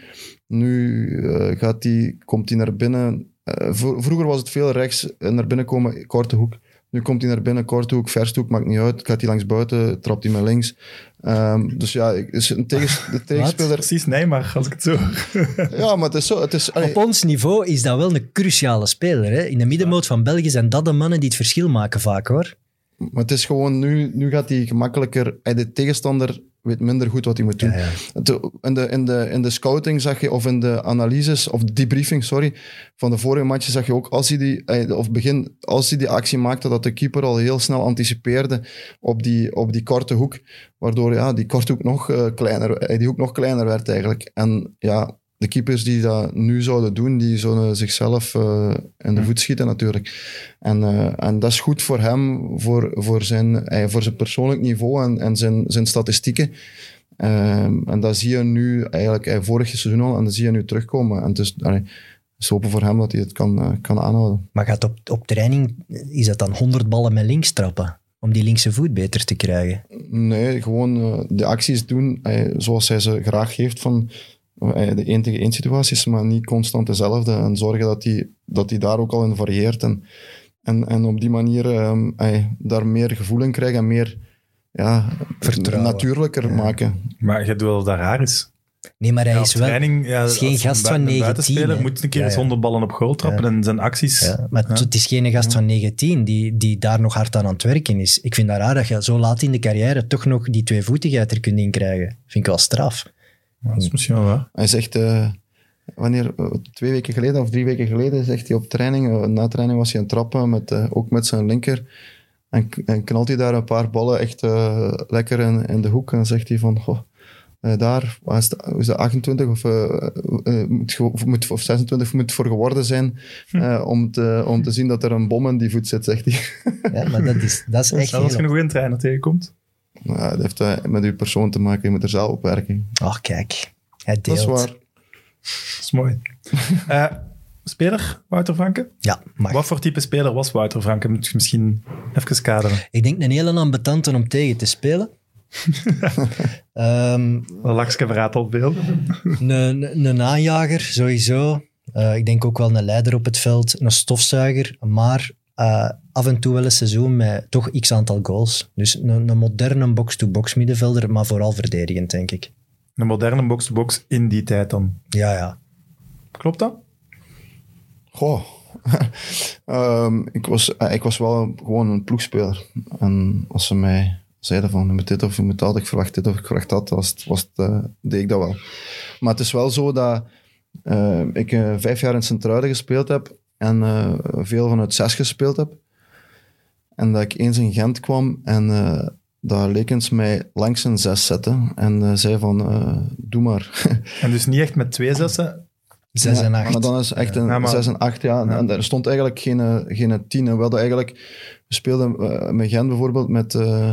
D: nu eh, gaat die, komt hij naar binnen. Eh, vro- vroeger was het veel rechts naar binnen komen, korte hoek. Nu komt hij naar binnen, korte hoek, verste hoek, maakt niet uit. Gaat hij langs buiten, trapt hij met links. Ehm, dus ja, is een tegens, (laughs) de tegenspeler...
A: Precies, nee, maar als ik het zo... (laughs)
D: Ja, maar het is zo. Het is, allee,
B: Op ons niveau is dat wel een cruciale speler. Hè? In de middenmoot van België zijn dat de mannen die het verschil maken vaak, hoor.
D: Maar het is gewoon, nu, nu gaat hij gemakkelijker... De tegenstander weet minder goed wat hij moet doen.
B: Ja, ja.
D: Het- In, de, in, de, in de scouting zag je, of in de analyses, of de debriefing, sorry, van de vorige matchen zag je ook, als hij die, eh, of begin, als hij die actie maakte, dat de keeper al heel snel anticipeerde op die, op die korte hoek, waardoor ja, die korte hoek nog, eh, kleiner, eh, die hoek nog kleiner werd eigenlijk. En ja, de keepers die dat nu zouden doen, die zouden zichzelf eh, in de voet schieten natuurlijk. En, eh, en dat is goed voor hem, voor, voor, zijn, eh, voor zijn persoonlijk niveau en, en zijn, zijn statistieken. Ehm, en dat zie je nu eigenlijk eh, vorig seizoen al en dat zie je nu terugkomen. En het is, allee, het is hopen voor hem dat hij het kan, kan aanhouden.
B: Maar gaat op, op training, is dat dan 100 ballen met links trappen? Om die linkse voet beter te krijgen.
D: Nee, gewoon de acties doen eh, zoals hij ze graag geeft van de 1 tegen 1 situaties, maar niet constant dezelfde. En zorgen dat hij, dat hij daar ook al in varieert. En, en, en op die manier ehm, eh, daar meer gevoel in krijgt en meer, ja,
B: Vertrouwen.
D: natuurlijker maken.
A: Maar je doet wel dat dat raar is.
B: Nee, maar hij
A: Ja,
B: is wel...
A: training, ja,
B: is geen gast
A: een
B: van
A: bui- een
B: 19,
A: buitenspeler
B: hè.
A: moet een keer
B: Ja, ja.
A: zonder ballen op goal trappen en zijn acties...
B: Ja, maar het is geen gast van 19 die, die daar nog hard aan aan het werken is. Ik vind dat raar dat je zo laat in de carrière toch nog die tweevoetigheid er kunt inkrijgen. Vind ik wel straf.
A: Dat is misschien wel waar.
D: Hij zegt, eh, wanneer, eh, twee weken geleden of drie weken geleden, zegt hij op training, eh, na training was hij aan het trappen, met, eh, ook met zijn linker. En, en knalt hij daar een paar ballen echt eh, lekker in, in de hoek. En dan zegt hij van, goh, eh, daar, is, dat, is dat 28 of, moet, of, moet, of 26 moet voor geworden zijn eh, om, te, om te zien dat er een bom in die voet zit, zegt hij.
B: Ja, maar dat is, dat is (laughs) echt
A: Zelfs als je een goede trainer tegenkomt.
D: Nou, dat heeft eh, met uw persoon te maken, je moet er zelf op werken.
B: Ach, kijk. Hij
D: Dat is
B: deelt.
D: waar.
A: Dat is mooi. Eh, speler, Wouter Franke?
B: Ja, mag.
A: Wat voor type speler was Wouter Franke? Moet je misschien even kaderen.
B: Ik denk een hele ambetante om tegen te spelen. (laughs) Ehm,
A: Een lakske verraadt al veel. (laughs)
B: een, een, een aanjager, sowieso. Eh, ik denk ook wel een leider op het veld, een stofzuiger, maar eh, af en toe wel een seizoen met toch x aantal goals. Dus een, een moderne box-to-box middenvelder, maar vooral verdedigend, denk ik.
A: Een moderne box-to-box in die tijd dan.
B: Ja, ja.
A: Klopt dat?
D: Goh. (laughs) Ehm, ik, was, eh, ik was wel gewoon een ploegspeler. En als ze mij zeiden van je moet dit of je moet dat, ik verwacht dit of ik verwacht dat, was, het- was het, eh, deed ik dat wel. Maar het is wel zo dat ik vijf jaar in Sint-Truiden gespeeld heb en eh, veel vanuit zes gespeeld heb. En dat ik eens in Gent kwam en uh, dat Lekens mij langs een zes zette en eh, zei van eh, doe maar. (laughs)
A: En dus niet echt met twee zessen.
B: Zes
D: Ja,
B: en acht.
D: Maar dan is echt een
A: Ja, maar-
D: 6 en 8, ja. En er stond eigenlijk geen, eh, geen 10. En we hadden eigenlijk... We speelden eh, met Gent bijvoorbeeld met, eh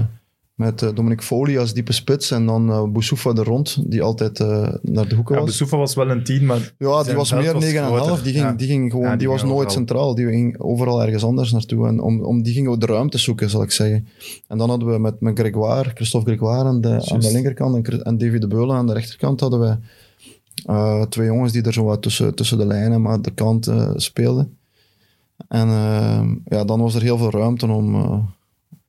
D: met eh, Dominic Foley als diepe spits. En dan eh Boussoufa er rond, die altijd eh, naar de hoeken
A: Ja,
D: was.
A: Besoufa was wel een tien, maar
D: Ja, die was meer
A: was
D: 9,5.
A: groter.
D: Die ging,
A: Ja.
D: die ging gewoon,
A: Ja,
D: die,
A: die
D: was
A: ging
D: nooit
A: overal.
D: centraal. Die ging overal ergens anders naartoe. En om, om die gingen we de ruimte zoeken, zal ik zeggen. En dan hadden we met, met Grégoire, Christophe Grégoire aan de, aan de linkerkant en, David de Beulen aan de rechterkant hadden we twee jongens die er zo wat tussen, tussen de lijnen, maar de kant speelden. En ja, dan was er heel veel ruimte om...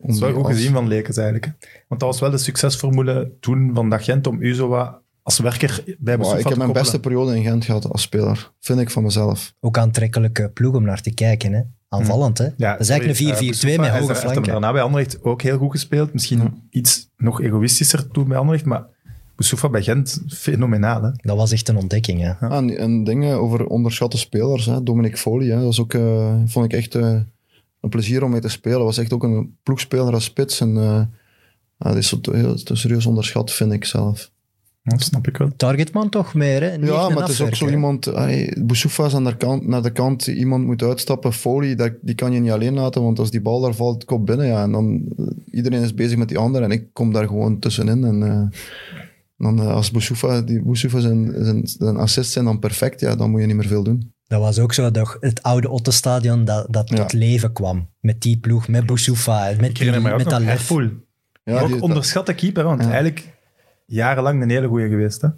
A: dat is wel goed
D: als-
A: gezien van Lekens eigenlijk. hè. Want dat was wel de succesformule toen van dat Gent om u zo wat als werker bij Besoufa
D: ik heb mijn beste periode in Gent gehad als speler, vind ik van mezelf.
B: Ook aantrekkelijke ploeg om naar te kijken. Hè? Aanvallend, hè?
A: Ja,
B: dat is eigenlijk een 4-4-2
A: eh, Besoufa,
B: met hoge
A: hij heeft
B: flanken.
A: daarna bij Anderlecht ook heel goed gespeeld. Misschien
D: Ja.
A: iets nog egoïstischer toen bij Anderlecht, maar Besoufa bij Gent, fenomenaal. Hè?
B: Dat was echt een ontdekking, ja.
D: Ah, en, en dingen over onderschatte spelers. Hè. Dominic Foley, hè. dat was ook, eh, vond ik echt eh, een plezier om mee te spelen. was echt ook een ploegspeler als spits. En, eh, dat is zo te- heel te serieus onderschat, vind ik zelf.
A: Dat snap ik wel.
B: Targetman toch meer, hè? Niet
D: ja, maar het is ook zo iemand... Boussoufa is aan de, kant, naar de kant, iemand moet uitstappen. Foley, dat, die kan je niet alleen laten, want als die bal daar valt, kop binnen. Ja, en dan, eh, iedereen is bezig met die ander en ik kom daar gewoon tussenin. En eh, dan, als Boussoufa, die Boussoufa zijn, zijn, zijn assists zijn dan perfect, ja, dan moet je niet meer veel doen.
B: Dat was ook zo, dat, het oude Ottenstadion dat, dat
D: Ja.
B: tot leven kwam. Met die ploeg, met Boussoufa, met, die, met
A: nog
B: dat lef.
D: Ja,
A: ook
D: die-
A: onderschatte keeper, want
D: Ja.
A: eigenlijk jarenlang een hele goeie geweest. Hè?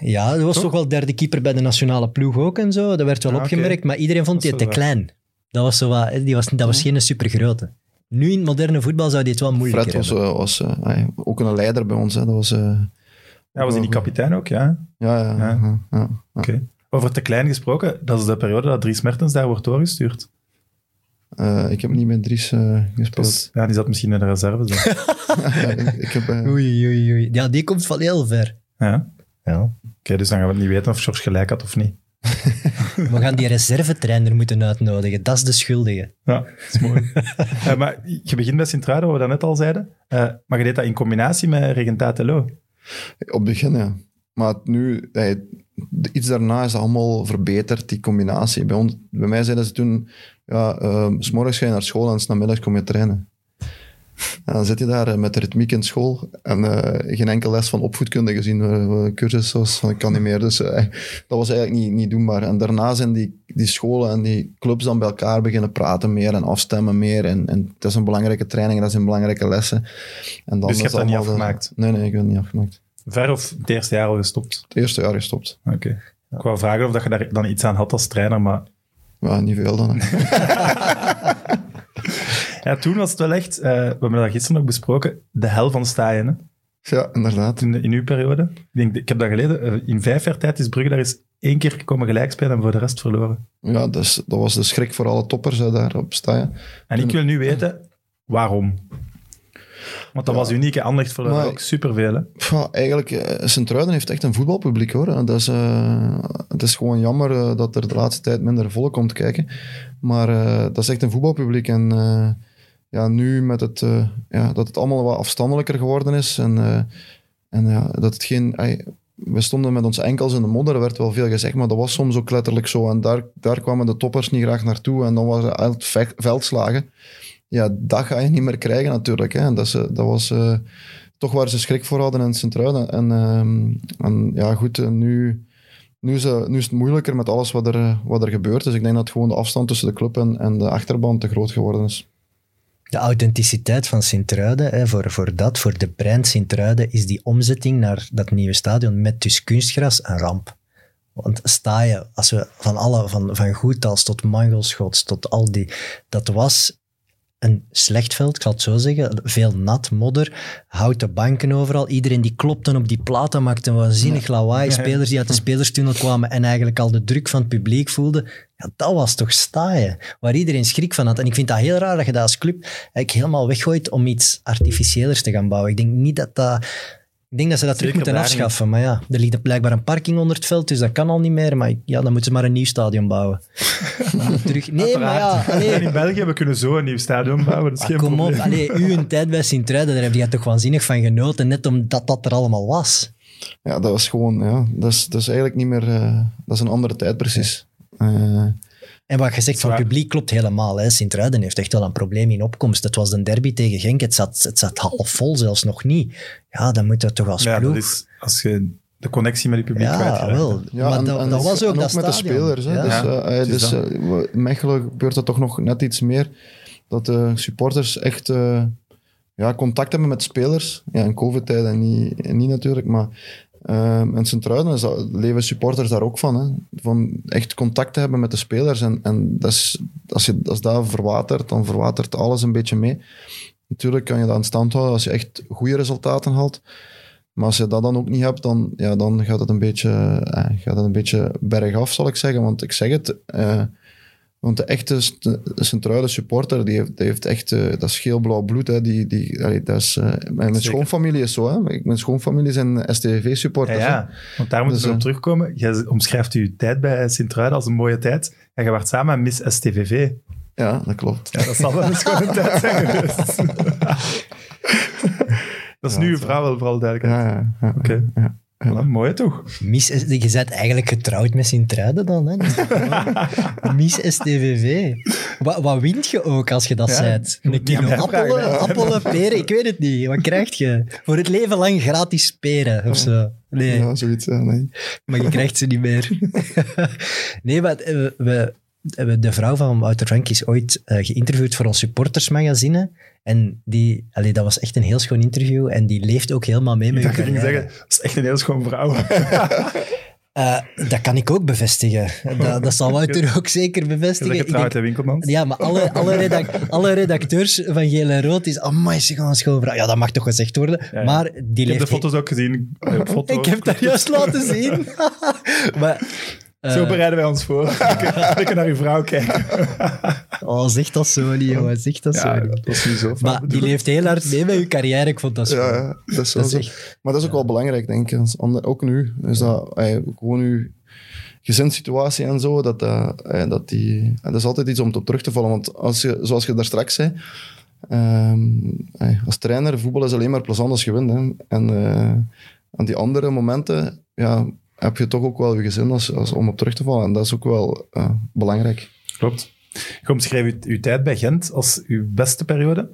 B: Ja, dat was
A: Toch?
B: toch wel derde keeper bij de nationale ploeg ook en zo. Dat werd wel
A: Ah,
B: opgemerkt, maar iedereen vond die te
A: waar.
B: klein. Dat was, zo wat, die was, dat was geen supergrote. Nu in het moderne voetbal zou die het wel moeilijker
D: Fred was,
B: hebben.
D: eh, was eh, ook een leider bij ons. Hè. Dat was, eh,
A: Ja, was hij niet kapitein ook? Ja.
D: ja, ja,
A: Ja.
D: ja. ja.
A: Oké. Over te klein gesproken, dat is de periode dat Dries Mertens daar wordt doorgestuurd.
D: Eh, ik heb niet met Dries eh, gespeeld.
A: Dus, ja, die zat misschien in de reserve. (laughs)
D: Ja, ik, ik heb, eh,
B: Oei, oei, oei. Ja, die komt van heel ver.
A: ja.
B: Ja.
A: Oké, dus dan gaan we niet weten of George gelijk had of niet. (laughs)
B: We gaan die reservetrainer moeten uitnodigen. Dat is de schuldige.
A: Ja, dat is mooi. (laughs) Eh, maar je begint bij Sint-Truiden, wat we dat net al zeiden. Eh, maar je deed dat in combinatie met Regentatello.
D: Op het begin, ja. Maar nu, eh, iets daarna is allemaal verbeterd, die combinatie. Bij, ons, bij mij zeiden ze toen, ja, eh, s s'morgens ga je naar school en s'namiddags kom je trainen. En dan zit je daar eh, met de ritmiek in school en eh, geen enkele les van opvoedkunde gezien. eh, eh, cursus van ik kan niet meer. Dus dat was eigenlijk niet, niet doenbaar. En daarna zijn die, die scholen en die clubs dan bij elkaar beginnen praten meer en afstemmen meer. En, en dat is een belangrijke training, dat zijn belangrijke lessen. En dan
A: Dus je hebt dat niet
D: de-
A: afgemaakt?
D: Nee, nee, ik heb het niet afgemaakt.
A: Ver of het eerste jaar al gestopt?
D: Het eerste jaar gestopt.
A: Oké. Ik wou vragen of dat je daar dan iets aan had als trainer, maar...
D: Ja, niet veel dan. (laughs)
A: Ja, toen was het wel echt, eh, we hebben dat gisteren nog besproken, de hel van staaien. Hè?
D: Ja, inderdaad.
A: In, in uw periode. Ik, denk, ik heb dat geleden, eh, in vijf jaar tijd is Brugge daar eens één keer gekomen gelijk spelen en voor de rest verloren.
D: Ja, dus, dat was de schrik voor alle toppers hè, daar op Staaien.
A: En ik wil nu weten, waarom? Want dat was uniek, hè? Anderlecht verloor
D: Maar-
A: ook superveel. Hè?
D: Pff, eigenlijk, eh, Sint-Truiden heeft echt een voetbalpubliek hoor. En Dat is, eh, het is gewoon jammer eh, dat er de laatste tijd minder volk komt kijken. Maar dat is echt een voetbalpubliek. En ja, nu met het, ja, dat het allemaal wat afstandelijker geworden is. En, en ja, dat het geen... we stonden met onze enkels in de modder, er werd wel veel gezegd, maar dat was soms ook letterlijk zo. En daar, daar kwamen de toppers niet graag naartoe. En dan waren het veldslagen. Ja, dat ga je niet meer krijgen natuurlijk. Hè. Dat, eh, dat was... eh, toch waar ze schrik voor hadden in Sint-Truiden. En, ehm, en ja, goed, eh, nu, nu, is, eh, nu is het moeilijker met alles wat er, wat er gebeurt. Dus ik denk dat gewoon de afstand tussen de club en, de achterban te groot geworden is.
B: De authenticiteit van Sint-Truiden, voor, voor dat, voor de brand Sint-Truiden, is die omzetting naar dat nieuwe stadion met dus kunstgras een ramp. Want sta je, als we van alle, van, van Goethals tot Mangelschots, tot al die, dat was een slecht veld, ik zal het zo zeggen. Veel nat, modder, houten banken overal. Iedereen die klopte op die platen, maakte een waanzinnig lawaai. Spelers die uit de spelerstunnel kwamen en eigenlijk al de druk van het publiek voelden. Ja, dat was toch staaien, waar iedereen schrik van had. En ik vind dat heel raar dat je dat als club eigenlijk helemaal weggooit om iets artificiëlers te gaan bouwen. Ik denk niet dat dat... Ik denk dat ze dat terug moeten afschaffen. Maar ja, er ligt blijkbaar een parking onder het veld, dus dat kan al niet meer. Maar ja, dan moeten ze maar een nieuw stadion bouwen. (laughs) Terug... Nee, maar ja... Allee.
A: In België, we kunnen zo een nieuw stadion bouwen. Dat is
B: Ah,
A: geen
B: kom op,
A: probleem.
B: allee, u een tijd bij Sint-Truiden, daar heb je toch waanzinnig van genoten, net omdat dat er allemaal was.
D: Ja, dat was gewoon, ja, dat is, dat is eigenlijk niet meer, eh, dat is een andere tijd precies. Eh,
B: En wat je zegt van
A: Zwaar.
B: publiek klopt helemaal. hè. Sint-Truiden heeft echt wel een probleem in opkomst. Het was een derby tegen Genk, het zat, het zat half vol, zelfs nog niet. Ja, dan moet dat toch als
A: Ja,
B: ploeg...
A: dat is als je de connectie met je publiek
B: ja,
A: kwijtraakt.
B: wel.
D: ja,
B: maar
D: en,
B: dat,
D: en
B: dat was ook
D: en
B: dat
D: met de spelers. Hè.
B: Ja.
D: Dus,
A: Ja,
D: eh, eh,
A: het is
D: dus eh, Mechelen gebeurt dat toch nog net iets meer. Dat de supporters echt eh, ja, contact hebben met spelers. Ja, in covid-tijden niet, niet natuurlijk, maar is dat- leven supporters daar ook van. Hè. Van echt contact te hebben met de spelers. En, en dat is, als, je, als dat verwatert, dan verwatert alles een beetje mee. Natuurlijk kan je dat in stand houden als je echt goede resultaten haalt. Maar als je dat dan ook niet hebt, dan, ja, dan gaat, het een beetje, eh, gaat het een beetje bergaf, zal ik zeggen. Want ik zeg het, eh, want de echte Sint-Truiden supporter, die heeft, die heeft echt, eh, dat is geel-blauw bloed. Hè. Die, die, allee, dat is, eh, mijn,
A: Zeker.
D: schoonfamilie is zo. Hè. Mijn schoonfamilie zijn
A: Ja,
D: STV-supporters.
A: ja, want daar moeten
D: Dus,
A: we op
D: eh,
A: terugkomen. Je omschrijft uw tijd bij Sint-Truiden als een mooie tijd. En je werd samen met Miss STVV.
D: ja, dat klopt.
A: Ja, dat zal wel een schone (laughs) tijd zijn geweest. (laughs) dat is
D: Ja,
A: nu
D: het-
A: vrouw wel vooral duidelijk.
D: Ja, ja, ja.
A: Oké.
D: Ja.
A: Mooi toch?
B: Miss, je bent eigenlijk getrouwd met Sint-Truiden dan, hè? (laughs) Miss STVV. Wat, wat wint je ook als je dat
A: Ja, moet
B: Een kilo appelen, appelen, (laughs) peren, ik weet het niet. Wat krijg je? Voor het leven lang gratis peren of zo. Nee,
D: Ja, zoiets. Nee.
B: maar je krijgt ze niet meer. (laughs) nee, maar eh, we- de vrouw van Wouter Frank is ooit eh, geïnterviewd voor ons supportersmagazine. En die, allee, dat was echt een heel schoon interview. En die leeft ook helemaal mee
A: Ik
B: met
A: ik
B: carrière.
A: zeggen, dat is echt een heel schoon vrouw. (laughs) (laughs)
B: Eh, dat kan ik ook bevestigen. Dat, dat zal Wouter ook zeker bevestigen. Denk-
A: hè, Winkelmans?
B: ja, maar alle, alle, (laughs) alle redacteurs van Geel en Rood is... Amai, ze gaan een schoonvrouw. Ja, dat mag toch gezegd worden.
A: Ja, ja.
B: Maar die
A: Ik heb
B: leeft...
A: de foto's ook gezien. eh, foto.
B: Ik heb dat juist laten zien. maar... eh,
A: Zo bereiden wij ons voor. (laughs) Ik kan naar uw vrouw kijken.
B: oh, zeg dat zo niet, jongen. Zeg dat zo niet.
A: dat was niet zo
B: Maar die leeft heel hard mee met uw carrière. Ik vond dat zo.
D: Ja, dat is
B: Dat is echt-
D: Maar dat is ook wel belangrijk, denk ik. Ook nu. Is dat eh, gewoon uw gezinssituatie en zo, dat, dat, eh, dat die... Dat is altijd iets om op terug te vallen. Want als je, zoals je daar straks zei, ehm, eh, als trainer, voetbal is alleen maar plezant als je wint. Hè. En aan die andere momenten ja, heb je toch ook wel je gezin als, als, om op terug te vallen. En dat is ook wel eh, belangrijk.
A: Klopt. Je omschreef uw, uw tijd bij Gent als uw beste periode.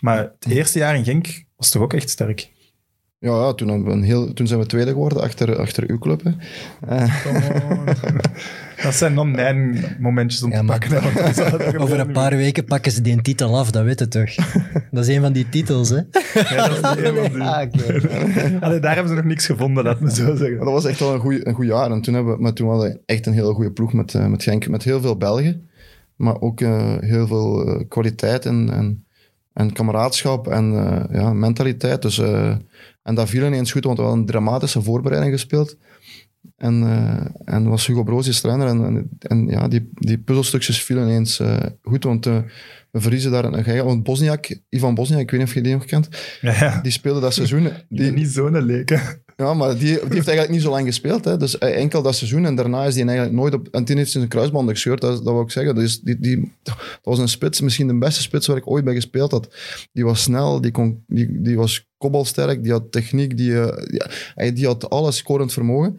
A: Maar het eerste jaar in Genk was toch ook echt sterk?
D: Ja, ja toen, een heel, toen zijn we tweede geworden achter, achter uw club. Hè. (laughs)
A: Dat zijn dan mijn momentjes om
B: Ja,
A: te pakken. hè, (laughs)
B: Over een paar weken pakken ze die titel af, dat weet je toch? Dat is een van die titels, hè?
A: Ja, dat is een van die- (laughs)
B: Ah.
A: Allee, daar hebben ze nog niks gevonden, laat me zo zeggen.
D: dat was echt wel een goed, een goed jaar. En toen, hebben we, maar toen hadden we echt een hele goede ploeg met, eh, met Genk. Met heel veel Belgen. Maar ook eh, heel veel eh, kwaliteit. En, en en kameraadschap en eh, ja, mentaliteit. Dus, eh, en dat viel ineens goed, want we hadden een dramatische voorbereiding gespeeld. En, eh, en was Hugo Broos is trainer. En, en, en ja, die, die puzzelstukjes vielen ineens eh, goed, want eh, we verliezen daar een geiger. Want Bosniak, Ivan Bosniak, ik weet niet of je die nog kent,
A: Ja, ja.
D: die speelde dat seizoen. (laughs)
A: Die niet zo'n leken.
D: ja, maar die, die heeft eigenlijk niet zo lang gespeeld. Hè. Dus enkel dat seizoen en daarna is die eigenlijk nooit op... En toen heeft zijn kruisband gescheurd, dat, dat wil ik zeggen. Dus die, die, dat was een spits, misschien de beste spits waar ik ooit bij gespeeld had. Die was snel, die, kon, die, die was kobbelsterk, die had techniek, die, eh, die, had alles scorend vermogen.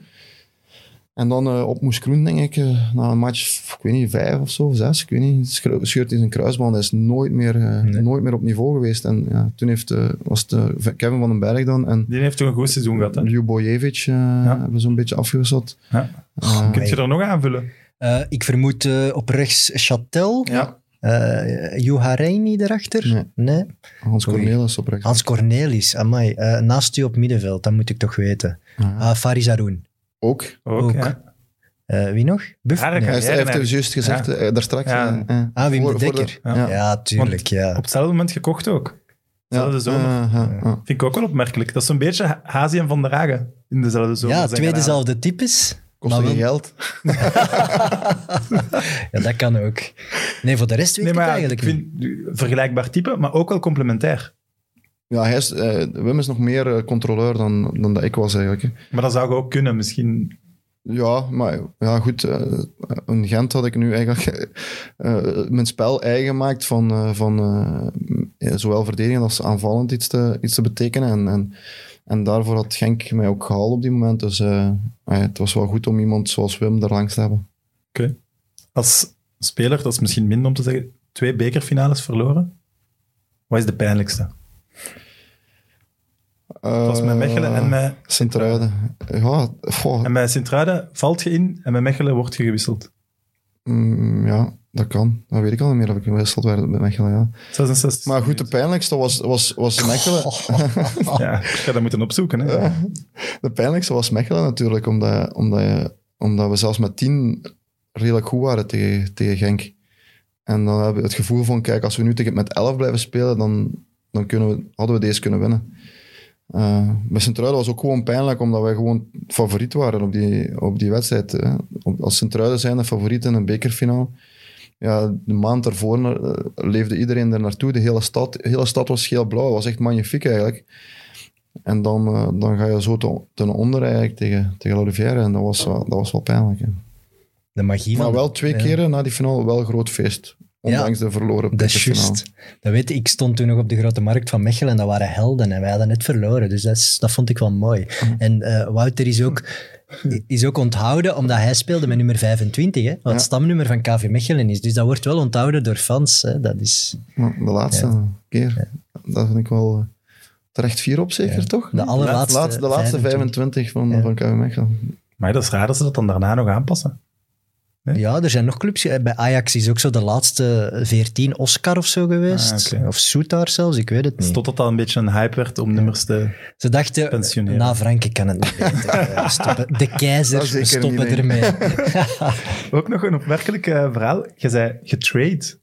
D: En dan eh, op Moes Kroen, denk ik, eh, na een match, ik weet niet, vijf of zo, zes, ik weet niet, scheur- scheurt hij zijn kruisband. Hij is nooit meer,
B: Nee.
D: nooit meer op niveau geweest. En ja, toen heeft, eh, was het Kevin van den Berg dan en
A: Die heeft toch een goed seizoen gehad, hè?
D: Ljubojevic eh hebben we zo'n beetje afgewisseld.
A: Ja. Kun je er nog aanvullen?
B: Eh, ik vermoed op rechts Châtel.
D: ja,
B: Uh, Juhareini erachter?
D: Nee. Hans
B: Oei.
D: Cornelis op rechts.
B: Hans Cornelis, amai. Eh, naast u op middenveld, dat moet ik toch weten. Ah, Faris Haroun.
D: Ook.
A: Ook,
B: Ook.
A: ja.
B: Eh, wie nog? Buff? Nee.
D: Hij, heeft-
A: eigenlijk.
D: juist gezegd,
A: Ja.
D: eh, daar straks.
A: Ja.
D: eh, eh,
B: Ah, Wim
D: voor-
B: de
D: voor
B: Dekker.
D: ja.
B: Ja, tuurlijk, ja.
A: Op hetzelfde moment gekocht ook. Dezelfde zomer.
D: eh, eh, eh.
A: Vind ik ook wel opmerkelijk. Dat is zo'n beetje Ha- Hazi en Van der Hagen in dezelfde zomer.
B: Ja,
A: zijn
B: twee dezelfde types.
D: Kost
B: maar
D: geen
B: wel-
D: geld. (laughs)
B: Ja, dat kan ook. Nee, voor de rest weet
A: Nee,
B: ik
A: maar
B: eigenlijk
A: ik
B: niet.
A: vind vergelijkbaar type, maar ook wel complementair.
D: Ja, hij is, eh, Wim is nog meer eh, controleur dan, dan dat ik was eigenlijk. hè.
A: Maar dat zou ook kunnen, misschien.
D: Ja, maar ja, goed. eh, in Gent had ik nu eigenlijk (laughs) eh, mijn spel eigen gemaakt van, eh, van eh, zowel verdedigend als aanvallend iets te, iets te betekenen. En, en, en daarvoor had Genk mij ook gehaald op die moment. Dus eh, het was wel goed om iemand zoals Wim er langs te hebben.
A: Als speler, dat is misschien minder om te zeggen, twee bekerfinales verloren. Wat is de pijnlijkste? Het was met Mechelen en met,
D: Sint-Truiden. Ja,
A: en met Sint-Truiden valt je in en met Mechelen word je gewisseld.
D: mm, ja, dat kan. Dat weet ik al niet meer of ik gewisseld werd met Mechelen. Ja.
A: 66.
D: Maar goed, de pijnlijkste was, was, was Mechelen. (laughs)
A: Ja, ik ga dat moeten opzoeken. Hè.
D: De pijnlijkste was Mechelen natuurlijk, omdat, omdat, je, omdat we zelfs met tien redelijk goed waren tegen, tegen Genk. En dan hebben we het gevoel van, kijk, als we nu tegen met 11 blijven spelen, dan, dan kunnen we, hadden we deze kunnen winnen. Eh met Sint-Truiden was ook gewoon pijnlijk, omdat wij gewoon favoriet waren op die, op die wedstrijd. Hè. Als Sint-Truiden zijn de favoriet in een bekerfinale. Ja, de maand daarvoor eh, leefde iedereen er naartoe. De hele stad, de hele stad was geel-blauw. Het was echt magnifiek eigenlijk. En dan, eh, dan ga je zo ten, ten onder eigenlijk tegen, tegen Olivier. En dat was, wel- dat was wel pijnlijk. hè.
B: De magie van...
D: Maar wel twee
B: ja.
D: keren na die finale wel een groot feest. Ondanks de verloren
B: Dat is juist. Dat weet ik. Stond toen nog op de grote markt van Mechelen en dat waren helden en wij hadden net verloren. Dus dat, is, dat vond ik wel mooi. En eh, Wouter is ook, is ook onthouden omdat hij speelde met nummer 25, hè, wat
D: Ja.
B: stamnummer van KV Mechelen is. Dus dat wordt wel onthouden door fans. Hè. Dat is
D: de laatste keer. Dat vind ik wel eh, terecht vier op zeker,
B: Ja.
D: toch?
B: de allerlaatste.
D: Laatste- de laatste 25 van,
B: Ja.
D: van KV Mechelen.
A: Maar dat is raar dat ze dat dan daarna nog aanpassen.
B: Ja, er zijn nog clubs. Eh, Bij Ajax is ook zo de laatste 14 Oscar of zo geweest.
A: Ah.
B: Of Soetar zelfs, ik weet het niet.
A: Totdat dat al een beetje een hype werd om nummers te...
B: Ze dachten,
A: Pensioneren.
B: na Franke kan het niet beter. (laughs) Eh, stoppen. De keizer, we stoppen ermee. (laughs)
A: Ook nog een opmerkelijk eh, verhaal. Je zei getrade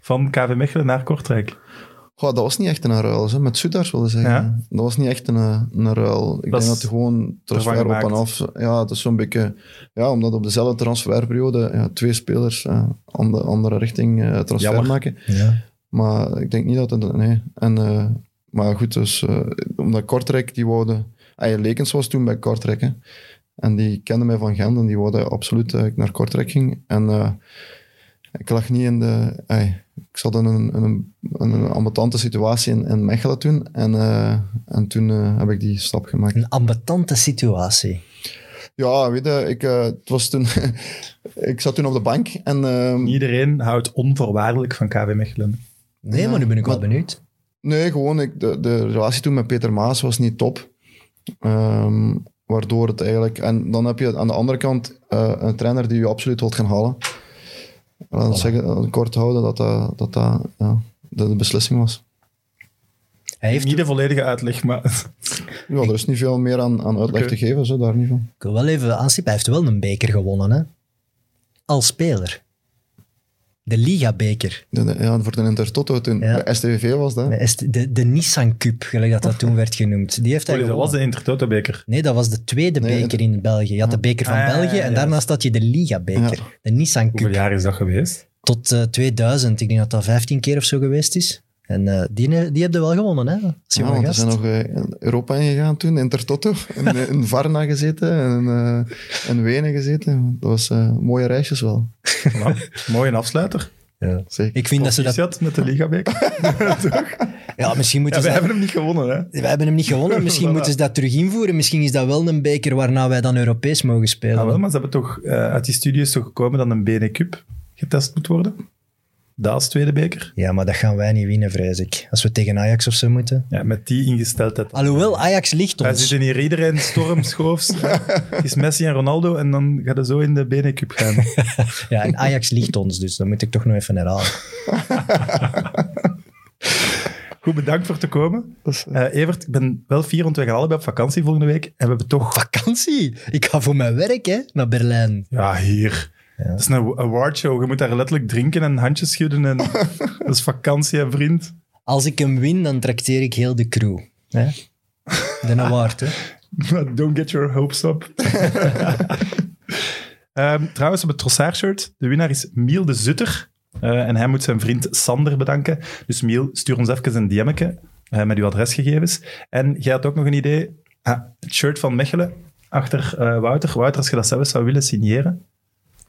A: van KV Mechelen naar Kortrijk.
D: Goh, dat was niet echt een ruil, hè. met Soetars wilde zeggen.
A: Ja.
D: Dat was niet echt een, een ruil. Ik
A: Dat
D: denk dat het gewoon transfer op en af... Ja, het is zo'n beetje... Ja, omdat op dezelfde transferperiode ja, twee spelers eh andere, andere richting eh, transfer
A: Jammer.
D: maken.
B: Ja.
D: Maar ik denk niet dat het... Nee. En, eh, maar goed, dus, omdat Kortrijk, die wouden... Ah, Lekens was toen bij Kortrijk, hè. En die kende mij van Gent en die wouden absoluut dat ik naar Kortrijk ging. En ik lag niet in de... ik zat in een, in een, in een ambetante situatie in, in Mechelen toen. En, eh, en toen eh, heb ik die stap gemaakt.
B: Een ambetante situatie.
D: Ja, weet je, ik, eh, het was toen... (laughs) ik zat toen op de bank en... ehm,
A: Iedereen houdt onvoorwaardelijk van KV Mechelen.
B: Nee,
D: Ja,
B: maar nu ben ik wel benieuwd.
D: Nee, gewoon ik, de, de relatie toen met Peter Maas was niet top. Ehm, waardoor het eigenlijk... En dan heb je aan de andere kant eh, een trainer die je absoluut wilt gaan halen. We zeggen, kort houden dat dat, dat, dat ja, de, de beslissing was.
B: Hij heeft
A: Niet de volledige uitleg, maar
D: Ja, er is niet veel meer aan, aan uitleg te geven, zo, daar niet van.
B: Ik wil wel even aanstippen, hij heeft wel een beker gewonnen, hè? Als speler. De Liga-beker.
D: Ja, voor de Intertoto toen.
B: Ja.
D: Bij STVV was dat.
B: De, de, de Nissan Cup, gelijk dat dat toen werd genoemd. Die heeft hij
A: dat was de Intertoto-beker.
B: Nee, dat was de tweede
D: Nee,
B: beker in België. Je had de beker van
A: Ah, ja,
B: België
A: ja,
B: en daarnaast had je de Liga-beker.
D: Ja.
B: De Nissan
A: Hoeveel
B: Cup.
A: jaar is dat geweest?
B: Tot eh, 2000. Ik denk dat dat 15 keer of zo geweest is. En eh, die, die heb je wel gewonnen, hè? Als
D: Ja, want we zijn nog eh, in Europa ingegaan toen, Intertoto. In, eh, in Varna gezeten en eh, in Wenen gezeten. Dat was eh, mooie reisjes wel.
A: Nou, mooie afsluiter.
B: Ja.
D: Zeker.
B: Ik vind dat ze dat...
A: Met de Liga-beker. (laughs)
B: Ja, misschien
A: Ja,
B: moeten
A: we
B: ze...
A: hebben hem niet gewonnen, hè?
B: We hebben hem niet gewonnen. (laughs) Misschien
A: Voilà.
B: moeten ze dat terug invoeren. Misschien is dat wel een beker waarna wij dan Europees mogen spelen.
A: Ah, wel, maar ze hebben toch eh, uit die studie is toch gekomen dat een BN Cup getest moet worden? Dat als tweede beker.
B: Ja, maar dat gaan wij niet winnen, vrees ik. Als we tegen Ajax of zo moeten.
A: Ja, met die ingesteldheid.
B: Alhoewel, Ajax ligt
A: Wij
B: ons.
A: zitten hier iedereen stormschoofs. (laughs) Is Messi en Ronaldo en dan gaat het zo in de BN Cup gaan. (laughs)
B: Ja, en Ajax ligt ons, dus dat moet ik toch nog even herhalen. (laughs)
A: Goed, bedankt voor te komen.
D: Eh,
A: Eh, Evert, ik ben wel fier, want we gaan allebei op vakantie volgende week. En we hebben toch...
B: Vakantie! Ik ga voor mijn werk, hè, naar Berlijn.
A: Ja, hier. Dat is een awardshow. Je moet daar letterlijk drinken en handjes schudden. En (laughs) dat is vakantie en vriend.
B: Als ik hem win, dan trakteer ik heel de crew. Hè? De award, hè.
A: Don't get your hopes up. (laughs) Ehm, trouwens, op het Trossard-shirt, de winnaar is Miel de Zutter. Eh, en hij moet zijn vriend Sander bedanken. Dus Miel, stuur ons even een DM'tje eh, met uw adresgegevens. En jij had ook nog een idee. Ah, het shirt van Mechelen, achter eh, Wouter. Wouter, als je dat zelf zou willen signeren.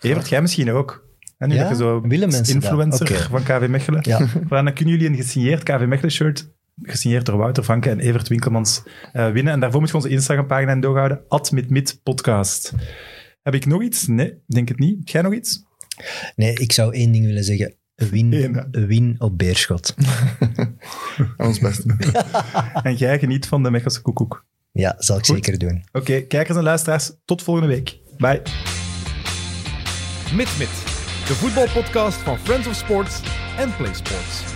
A: Evert, jij misschien ook. En nu
B: Ja?
A: dat je zo
B: Willen mensen dat?
A: influencer van KV Mechelen.
B: Ja. (laughs)
A: Maar dan kunnen jullie een gesigneerd KV Mechelen shirt, gesigneerd door Wouter Vanke en Evert Winkelmans, eh, winnen. En daarvoor moet je onze Instagram-pagina in doorhouden, @mitmitpodcast. Heb ik nog iets? Nee, denk het niet. Heb jij nog iets?
B: Nee, ik zou één ding willen zeggen. Win,
A: Eén,
B: win op Beerschot.
D: aan (laughs) ons best. (laughs)
A: En jij geniet van de Mechelse koekoek.
B: Ja, zal ik
A: Goed.
B: zeker doen.
A: Oké, kijkers en luisteraars, tot volgende week. Bye.
C: Mit Mit, de voetbalpodcast van Friends of Sports en Play Sports.